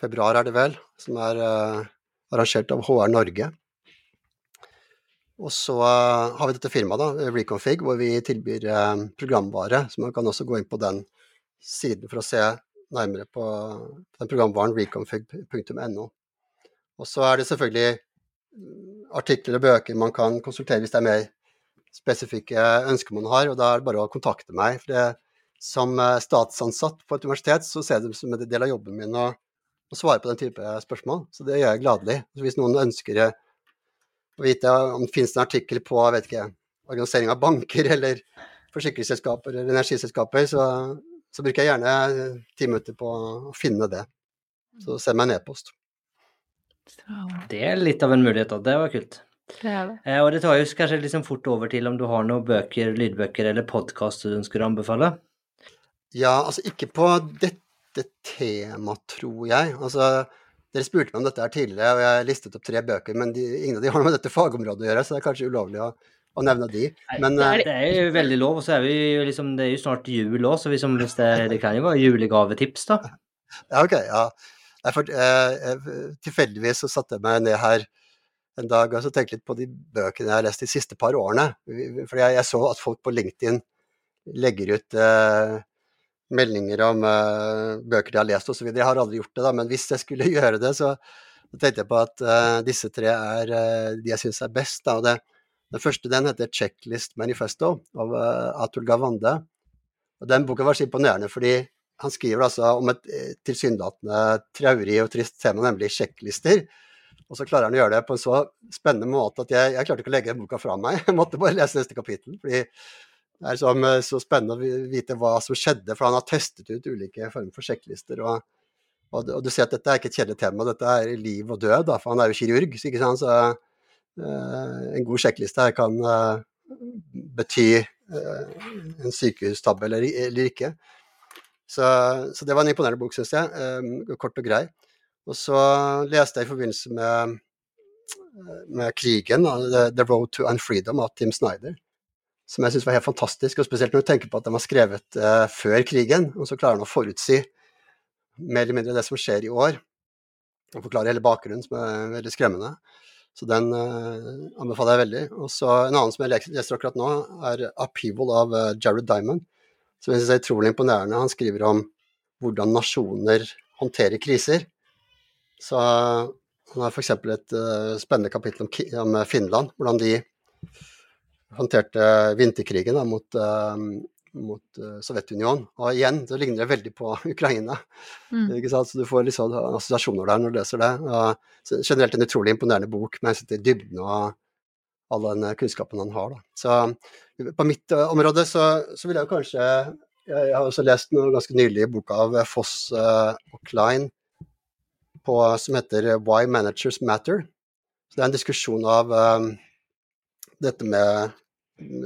S3: februar, er det vel, som er uh, arrangert av HR Norge. Og så uh, har vi dette firmaet, da, Reconfig, hvor vi tilbyr programvare. Så man kan også gå inn på den siden for å se nærmere på den programvaren reconfig.no. Og så er det selvfølgelig mm, artikler og bøker man kan konsultere hvis det er mer spesifikke ønsker man har, og da er det bare å kontakte meg. For det, som eh, statsansatt på et universitet så ser jeg det som en del av jobben min å, svare på den type spørsmål. Så det gjør jeg gladelig. Så hvis noen ønsker å vite om det finnes en artikkel på jeg vet ikke, organisering av banker eller forsikringsselskaper eller energiselskaper, så, så bruker jeg gjerne ti minutter på å finne det. Så send meg en e-post.
S4: Det er litt av en mulighet, da. Det var kult.
S2: Det det.
S4: Eh, og det tar jo kanskje liksom fort over til om du har noen bøker, lydbøker eller podkast du ønsker å anbefale?
S3: Ja, altså ikke på dette temaet, tror jeg. Altså, dere spurte meg om dette her tidligere, og jeg listet opp tre bøker, men de, ingen av de har noe med dette fagområdet å gjøre, så det er kanskje ulovlig å, å nevne de. Men,
S4: Nei, det, er, det, er, jo veldig lov, og så er vi jo liksom, det er jo snart jul òg, så liksom, hvis det, det kan jo være julegavetips, da.
S3: Ja, ok, ja. For, eh, eh, tilfeldigvis så satte jeg meg ned her en dag og så tenkte litt på de bøkene jeg har lest de siste par årene. For jeg, jeg så at folk på LinkedIn legger ut eh, meldinger om uh, bøker de har lest osv. Jeg har aldri gjort det, da, men hvis jeg skulle gjøre det, så, tenkte jeg på at uh, disse tre er uh, de jeg syns er best. Da. Og det, den første den heter 'Checklist Manifesto' av Atul Gawande. Og Den boka var så imponerende fordi han skriver altså om et tilsynelatende traurig og trist tema, nemlig sjekklister. Og så klarer han å gjøre det på en så spennende måte at jeg, jeg klarte ikke å legge boka fra meg. Jeg måtte bare lese neste kapittel. fordi det er så, eh, så spennende å vite hva som skjedde, for han har testet ut ulike former for sjekklister. Og, og, og, du ser at dette er ikke et kjedelig tema, dette er liv og død, da, for han er jo kirurg. Ikke sant? så uh, en god sjekkliste her kan uh, bety uh, en sykehustabbe eller, eller ikke. Så, så, det var en imponerende bok, syns jeg. Um, kort og grei. Og så leste jeg i forbindelse med, med krigen, The Road to Unfreedom av Tim Snyder, som jeg syns var helt fantastisk. Og spesielt når du tenker på at den var skrevet uh, før krigen, og så klarer han å forutsi mer eller mindre det som skjer i år. Og forklare hele bakgrunnen, som er veldig skremmende. Så den uh, anbefaler jeg veldig. Og så En annen som jeg leser akkurat nå, er 'Upheaval' av uh, Jared Diamond. Som jeg syns er utrolig imponerende. Han skriver om hvordan nasjoner håndterer kriser. Så han har f.eks. et uh, spennende kapittel om, om, Finland. Hvordan de håndterte vinterkrigen da, mot, uh, mot uh, Sovjetunionen. Og igjen, så ligner det veldig på Ukraina. Mm. Så du får liksom assosiasjoner der når du leser det. Og generelt en utrolig imponerende bok med hensyn til dybden og all den kunnskapen han har. Da. Så på mitt område så, så vil jeg jo kanskje jeg har også lest noe ganske nylig i boka av Foss og Klein på, som heter Why Managers Matter. Så Det er en diskusjon av dette, med,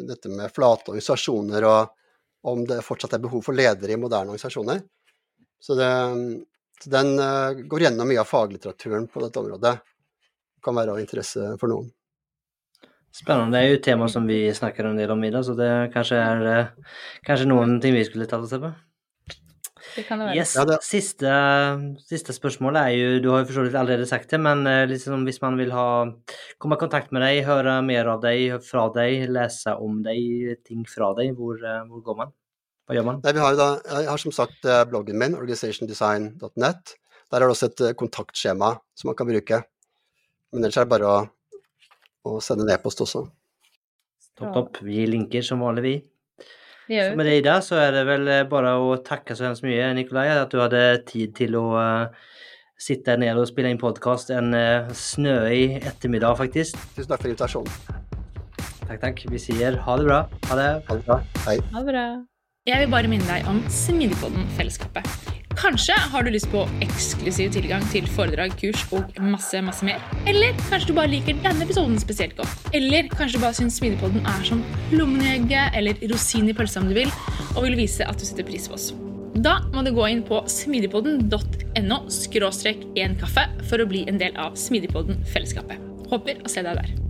S3: dette, med, flate organisasjoner og om det fortsatt er behov for ledere i moderne organisasjoner. Så, det, så den uh, går gjennom mye av faglitteraturen på dette området. Det kan være av interesse for noen.
S4: Spennende. Det er jo et tema som vi snakker en del om i dag, så det kanskje er uh, kanskje noen ting vi skulle tatt oss på. Det kan det være. Yes. Ja, det... Siste, siste spørsmål er jo Du har jo for så vidt allerede sagt det, men liksom, hvis man vil ha komme i kontakt med deg, høre mer av deg, fra deg, lese om deg, ting fra deg, hvor, eh, hvor går man? Hva gjør man?
S3: Nei, vi har, da, jeg har som sagt eh, bloggen min, organizationdesign.net. Der er det også et kontaktskjema som man kan bruke. Men ellers er det bare å, å sende en e-post også.
S4: Topp, topp. Vi linker som vanlig, vi. Så med det Ida, så er det vel eh, bare å takke så hemskt mye, Nikolai, at du hadde tid til å uh, sitte ned og spille inn podkast en uh, snøig ettermiddag, faktisk.
S3: Tusen takk for invitasjonen.
S4: Takk, takk. Vi sier ha det bra. Ha det.
S3: Ha det bra. Hei.
S2: Ha det bra. Jeg vil bare minne deg om Smidigpodden-fellesskapet. Kanskje har du lyst på eksklusiv tilgang til foredrag, kurs og masse masse mer. Eller kanskje du bare liker denne episoden spesielt godt. Eller kanskje du bare syns Smidigpodden er som lommen eller rosin i pølsa om du vil, og vil vise at du setter pris på oss. Da må du gå inn på smidigpodden.no skråstrek én kaffe for å bli en del av Smidigpodden-fellesskapet. Håper å se deg der.